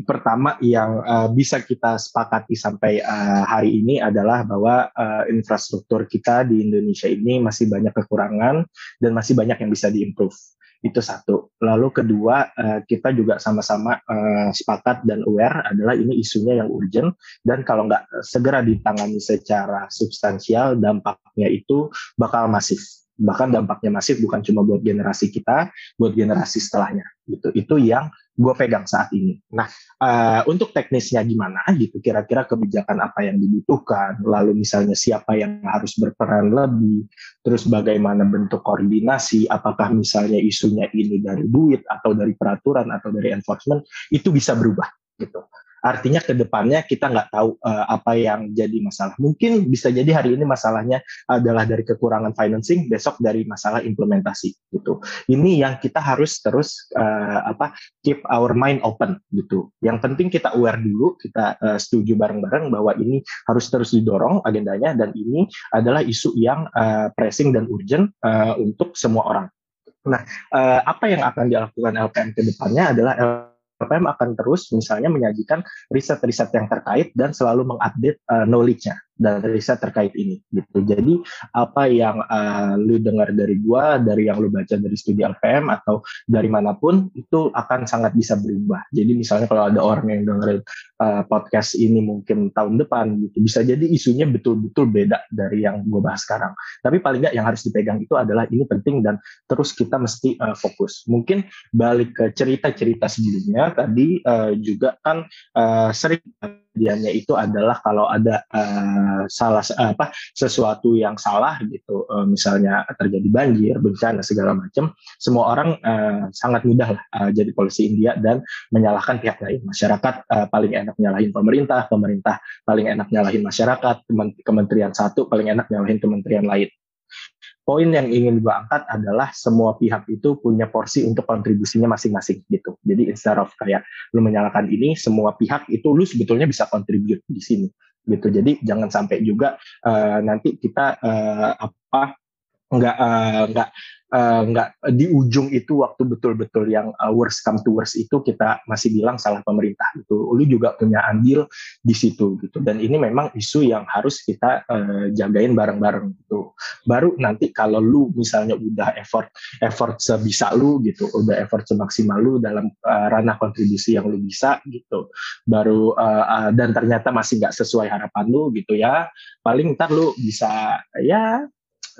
Pertama yang uh, bisa kita sepakati sampai uh, hari ini adalah bahwa uh, infrastruktur kita di Indonesia ini masih banyak kekurangan dan masih banyak yang bisa diimprove itu satu. Lalu kedua, uh, kita juga sama-sama uh, sepakat dan aware adalah ini isunya yang urgent dan kalau nggak segera ditangani secara substansial, dampaknya itu bakal masif bahkan dampaknya masif bukan cuma buat generasi kita, buat generasi setelahnya gitu. Itu yang gue pegang saat ini. Nah, uh, untuk teknisnya gimana gitu, kira-kira kebijakan apa yang dibutuhkan, lalu misalnya siapa yang harus berperan lebih, terus bagaimana bentuk koordinasi, apakah misalnya isunya ini dari duit atau dari peraturan atau dari enforcement, itu bisa berubah gitu. Artinya ke depannya kita nggak tahu uh, apa yang jadi masalah. Mungkin bisa jadi hari ini masalahnya adalah dari kekurangan financing, besok dari masalah implementasi gitu. Ini yang kita harus terus uh, apa keep our mind open gitu. Yang penting kita aware dulu, kita uh, setuju bareng-bareng bahwa ini harus terus didorong agendanya dan ini adalah isu yang uh, pressing dan urgent uh, untuk semua orang. Nah, uh, apa yang akan dilakukan LPM ke depannya adalah LPM akan terus misalnya menyajikan riset-riset yang terkait dan selalu mengupdate uh, knowledge-nya dan riset terkait ini gitu. Jadi apa yang uh, lu dengar dari gua, dari yang lu baca dari studi LPM atau dari mana pun itu akan sangat bisa berubah. Jadi misalnya kalau ada orang yang dengerin uh, podcast ini mungkin tahun depan gitu, bisa jadi isunya betul-betul beda dari yang gua bahas sekarang. Tapi paling nggak yang harus dipegang itu adalah ini penting dan terus kita mesti uh, fokus. Mungkin balik ke cerita-cerita sebelumnya tadi uh, juga kan uh, sering kejadiannya itu adalah kalau ada uh, salah apa sesuatu yang salah gitu uh, misalnya terjadi banjir bencana segala macam semua orang uh, sangat mudah uh, jadi polisi India dan menyalahkan pihak lain. Masyarakat uh, paling enak nyalahin pemerintah pemerintah paling enak nyalahin masyarakat kementerian satu paling enak nyalahin kementerian lain poin yang ingin gue angkat adalah semua pihak itu punya porsi untuk kontribusinya masing-masing gitu. Jadi instead of kayak lu menyalahkan ini, semua pihak itu lu sebetulnya bisa kontribut di sini gitu. Jadi jangan sampai juga uh, nanti kita uh, apa nggak uh, nggak uh, nggak di ujung itu waktu betul-betul yang uh, worst come to worst itu kita masih bilang salah pemerintah gitu. Lu juga punya andil di situ gitu. Dan ini memang isu yang harus kita uh, jagain bareng-bareng gitu. Baru nanti kalau lu misalnya udah effort effort sebisa lu gitu, udah effort semaksimal lu dalam uh, ranah kontribusi yang lu bisa gitu. Baru uh, uh, dan ternyata masih nggak sesuai harapan lu gitu ya. Paling ntar lu bisa ya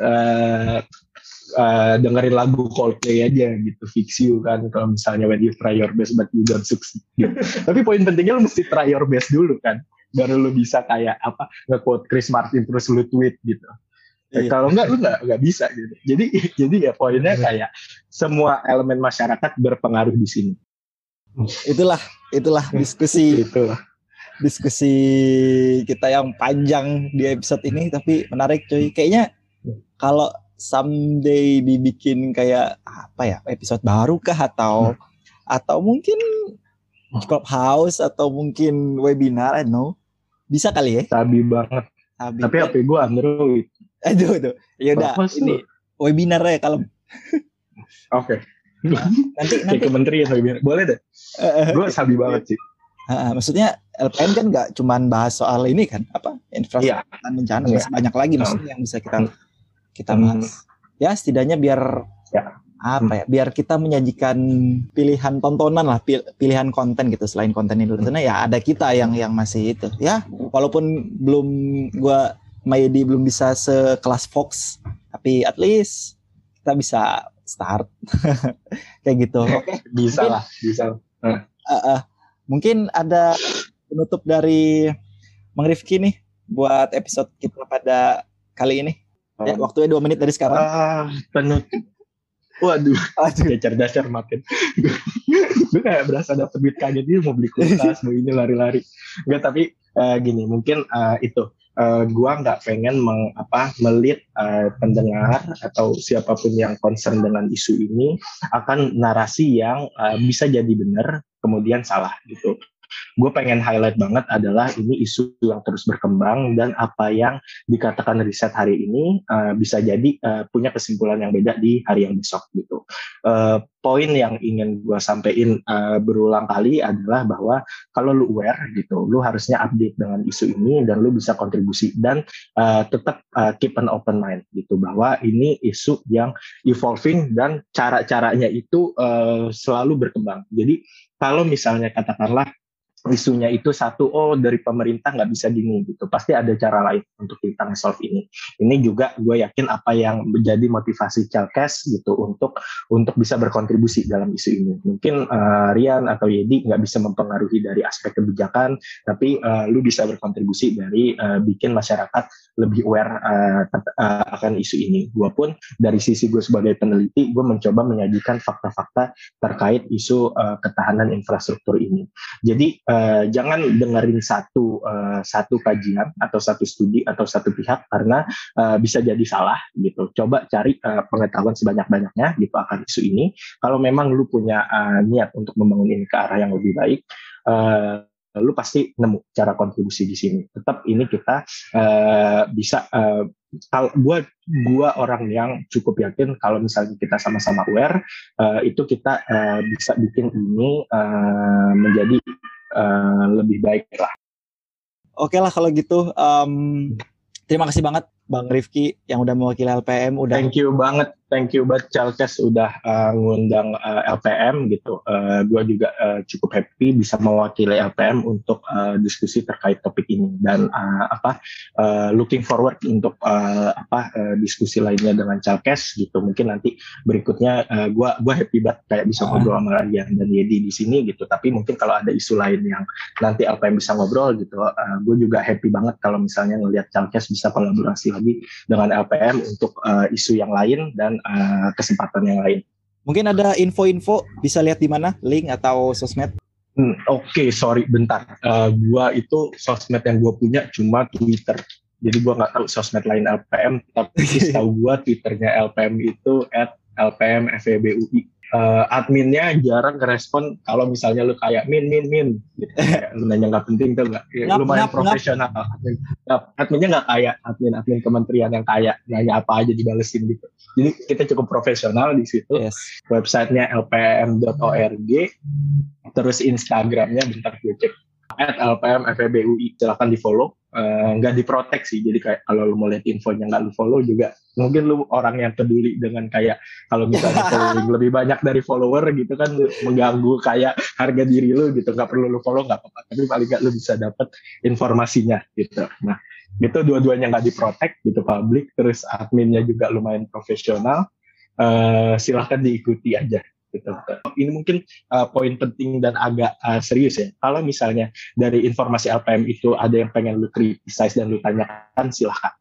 uh, uh, dengerin lagu Coldplay aja gitu fix you kan kalau misalnya when you try your best but you don't succeed gitu. tapi poin pentingnya lu mesti try your best dulu kan baru lu bisa kayak apa nge-quote Chris Martin terus lu tweet gitu iya. kalau enggak lu enggak enggak bisa gitu jadi jadi ya poinnya iya. kayak semua elemen masyarakat berpengaruh di sini itulah itulah diskusi itulah diskusi kita yang panjang di episode ini tapi menarik cuy kayaknya kalau someday dibikin kayak apa ya episode baru kah? Atau hmm. atau mungkin clubhouse atau mungkin webinar I know. Bisa kali ya? Sabi banget. Sabi tapi HP gue Android. Aduh aduh. Ya udah ini webinar ya kalau oke. Okay. nah, nanti nanti. kementerian webinar. Boleh deh. Gue sabi banget sih. Uh, maksudnya LPN kan nggak cuman bahas soal ini kan? Apa? Infrastruktur yeah. bencana yeah. masih banyak lagi maksudnya yang bisa kita hmm kita hmm. bahas. Hmm. Ya setidaknya biar ya apa ya biar kita menyajikan pilihan tontonan lah pilihan konten gitu selain konten ini hmm. ya ada kita yang yang masih itu ya walaupun belum gua Mayedi belum bisa sekelas Fox tapi at least kita bisa start kayak gitu oke okay. bisa mungkin, lah bisa uh. Uh, uh, mungkin ada penutup dari Mang Rifki nih buat episode kita pada kali ini Ya, oh. waktunya dua menit dari sekarang. Ah, penuh. Waduh, Aduh. ya cerdas cermatin. gue kayak berasa dapet duit kaget dia mau beli kulkas, mau ini lari-lari. Enggak, tapi uh, gini, mungkin uh, itu uh, gua nggak pengen meng, apa melit uh, pendengar atau siapa pun yang concern dengan isu ini akan narasi yang uh, bisa jadi benar kemudian salah gitu gue pengen highlight banget adalah ini isu yang terus berkembang dan apa yang dikatakan riset hari ini uh, bisa jadi uh, punya kesimpulan yang beda di hari yang besok gitu. Uh, poin yang ingin gue sampaikan uh, berulang kali adalah bahwa kalau lu aware gitu, lu harusnya update dengan isu ini dan lu bisa kontribusi dan uh, tetap uh, keep an open mind gitu bahwa ini isu yang evolving dan cara-caranya itu uh, selalu berkembang. Jadi kalau misalnya katakanlah isunya itu satu oh dari pemerintah nggak bisa gini gitu. Pasti ada cara lain untuk kita nge-solve ini. Ini juga gue yakin apa yang menjadi motivasi Chalkes gitu untuk untuk bisa berkontribusi dalam isu ini. Mungkin uh, Rian atau Yedi nggak bisa mempengaruhi dari aspek kebijakan tapi uh, lu bisa berkontribusi dari uh, bikin masyarakat lebih aware uh, uh, akan isu ini gue pun dari sisi gue sebagai peneliti gue mencoba menyajikan fakta-fakta terkait isu uh, ketahanan infrastruktur ini jadi uh, jangan dengerin satu uh, satu kajian atau satu studi atau satu pihak karena uh, bisa jadi salah gitu. Coba cari uh, pengetahuan sebanyak-banyaknya gitu akan isu ini. Kalau memang lu punya uh, niat untuk membangun ini ke arah yang lebih baik, uh, lu pasti nemu cara kontribusi di sini. Tetap ini kita uh, bisa uh, kalau gua gua orang yang cukup yakin kalau misalnya kita sama-sama aware uh, itu kita uh, bisa bikin ini uh, menjadi uh, lebih baik lah. Oke lah kalau gitu. Um, terima kasih banget Bang Rifki yang udah mewakili LPM. Udah. Thank you banget thank you buat Chalkes udah uh, ngundang uh, LPM gitu. Uh, gue juga uh, cukup happy bisa mewakili LPM untuk uh, diskusi terkait topik ini dan uh, apa uh, looking forward untuk uh, apa uh, diskusi lainnya dengan Chalkes gitu. Mungkin nanti berikutnya uh, gue gua happy banget kayak bisa ngobrol sama Rian dan Yedi di sini gitu. Tapi mungkin kalau ada isu lain yang nanti LPM bisa ngobrol gitu, uh, gue juga happy banget kalau misalnya ngelihat Chalkes bisa kolaborasi lagi dengan LPM untuk uh, isu yang lain dan uh, kesempatan yang lain. Mungkin ada info-info bisa lihat di mana link atau sosmed? Hmm, Oke, okay, sorry, bentar. Uh, gua itu sosmed yang gua punya cuma Twitter. Jadi gua nggak tahu sosmed lain LPM, tapi tahu gua Twitternya LPM itu at LPM FEBUI. Uh, adminnya jarang ngerespon kalau misalnya lu kayak min min min. Gitu. lu nanya nggak penting tuh nggak. Ya, Ngap, lumayan ngap, profesional. Admin, ngap. adminnya nggak kayak admin admin kementerian yang kayak nanya apa aja dibalesin gitu. Jadi kita cukup profesional di situ. Yes. websitenya lpm.org terus instagramnya bentar gue cek at lpm FEBUI silahkan di follow nggak diprotek sih. Jadi kayak kalau lu mau lihat infonya nggak lu follow juga mungkin lu orang yang peduli dengan kayak kalau misalnya following lebih banyak dari follower gitu kan mengganggu kayak harga diri lu gitu. Nggak perlu lu follow nggak apa-apa. Tapi paling nggak lu bisa dapat informasinya gitu. Nah itu dua-duanya nggak diprotek gitu publik. Terus adminnya juga lumayan profesional. Uh, silahkan diikuti aja gitu. Ini mungkin uh, poin penting dan agak uh, serius ya. Kalau misalnya dari informasi LPM itu ada yang pengen lu criticize dan lu tanyakan, silahkan.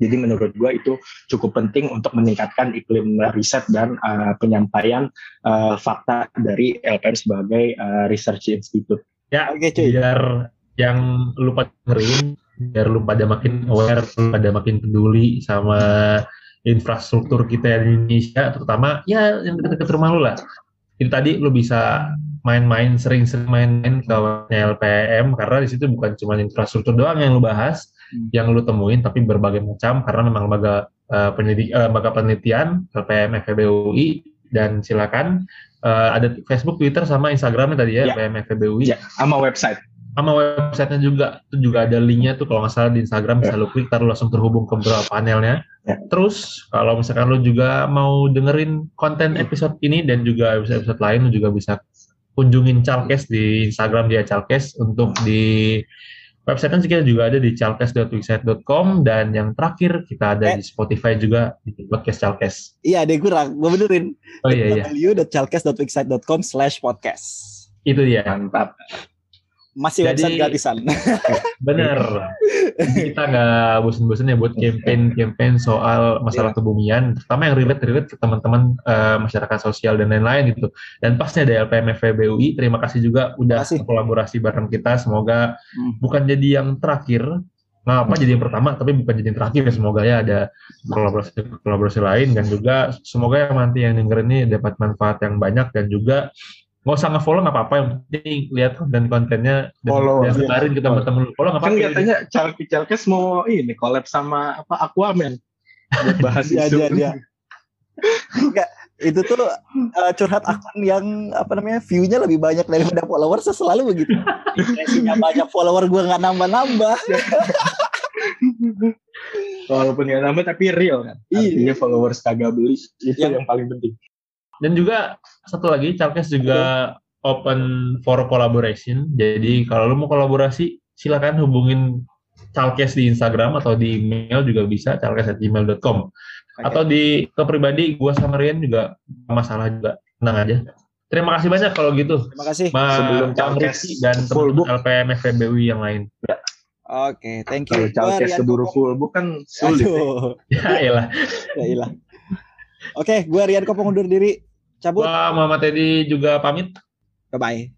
Jadi menurut gua itu cukup penting untuk meningkatkan iklim riset dan uh, penyampaian uh, fakta dari LPM sebagai uh, research institute. Ya, Oke, cuy. biar yang lupa dengerin, biar lu pada makin aware, lu pada makin peduli sama infrastruktur kita di Indonesia, terutama ya yang dekat-dekat rumah lu lah. Itu tadi lu bisa main-main, sering-sering main-main ke LPM karena di situ bukan cuma infrastruktur doang yang lu bahas, Hmm. yang lu temuin, tapi berbagai macam karena memang lembaga uh, pendidik, uh, lembaga penelitian LPM FEBUI dan silakan uh, ada Facebook, Twitter sama Instagramnya tadi ya, Ya. LPM FEBUI Ya, sama website. Sama websitenya juga itu juga ada linknya tuh kalau nggak salah di Instagram bisa lu klik taruh langsung terhubung ke beberapa panelnya Ya. terus kalau misalkan lu juga mau dengerin konten episode ini dan juga episode episode lain lu juga bisa kunjungin Chalkes di Instagram dia Chalkes untuk di website kan kita juga ada di chalkes.wixsite.com dan yang terakhir kita ada Eh. di Spotify juga di podcast Chalkes Iya, ada yang kurang. Gue benerin. oh iya iya www.chalkes.wixsite.com slash podcast. itu dia Mantap. Masih Jadi- website gratisan. Bener. Kita nggak bosen-bosen ya buat campaign-campaign soal masalah kebumian, terutama yang relate-relate ke teman-teman eh, masyarakat sosial dan lain-lain gitu. Dan pasti ada LPM FEBUI. Terima kasih juga udah kasih. kolaborasi bareng kita. Semoga Hmm. bukan jadi yang terakhir, nggak apa jadi yang pertama, tapi bukan jadi yang terakhir. ya. Semoga ya ada kolaborasi kolaborasi lain dan juga semoga yang nanti yang denger ini dapat manfaat yang banyak dan juga nggak usah nge-follow nggak apa-apa yang penting lihat konten-kontennya dan, Follow, dan iya. sebarin ke teman-teman lu. follow nggak Kan apa-apa katanya Chalkes Chalkes mau ini collab sama apa Aquaman buat bahas Iya, isu. iya, iya. Enggak, itu tuh uh, curhat akun yang apa namanya view-nya lebih banyak daripada followers selalu begitu. Impresinya banyak follower gue nggak nambah-nambah. Walaupun nggak nambah tapi real kan. Iya. Artinya followers kagak beli itu Yang- yang paling penting. Dan juga satu lagi, Chalkes juga open for collaboration. Jadi kalau lu mau kolaborasi, silakan hubungin Chalkes di Instagram atau di email juga bisa chalkes@gmail.com. Atau di ke pribadi gua sama Rian juga masalah juga. Tenang aja. Terima kasih banyak kalau gitu. Terima kasih. Mas Sebelum Chalkes Rizky dan teman. LPM FEBUI yang lain. Oke, thank Kalau you. Chalkes Rian keburu full book kan sulit. ya. Aduh, Ya elah. ya ilah. Oke, gue Rian Kopong undur diri. Cabut. Gua Muhammad Teddy juga pamit. Bye bye.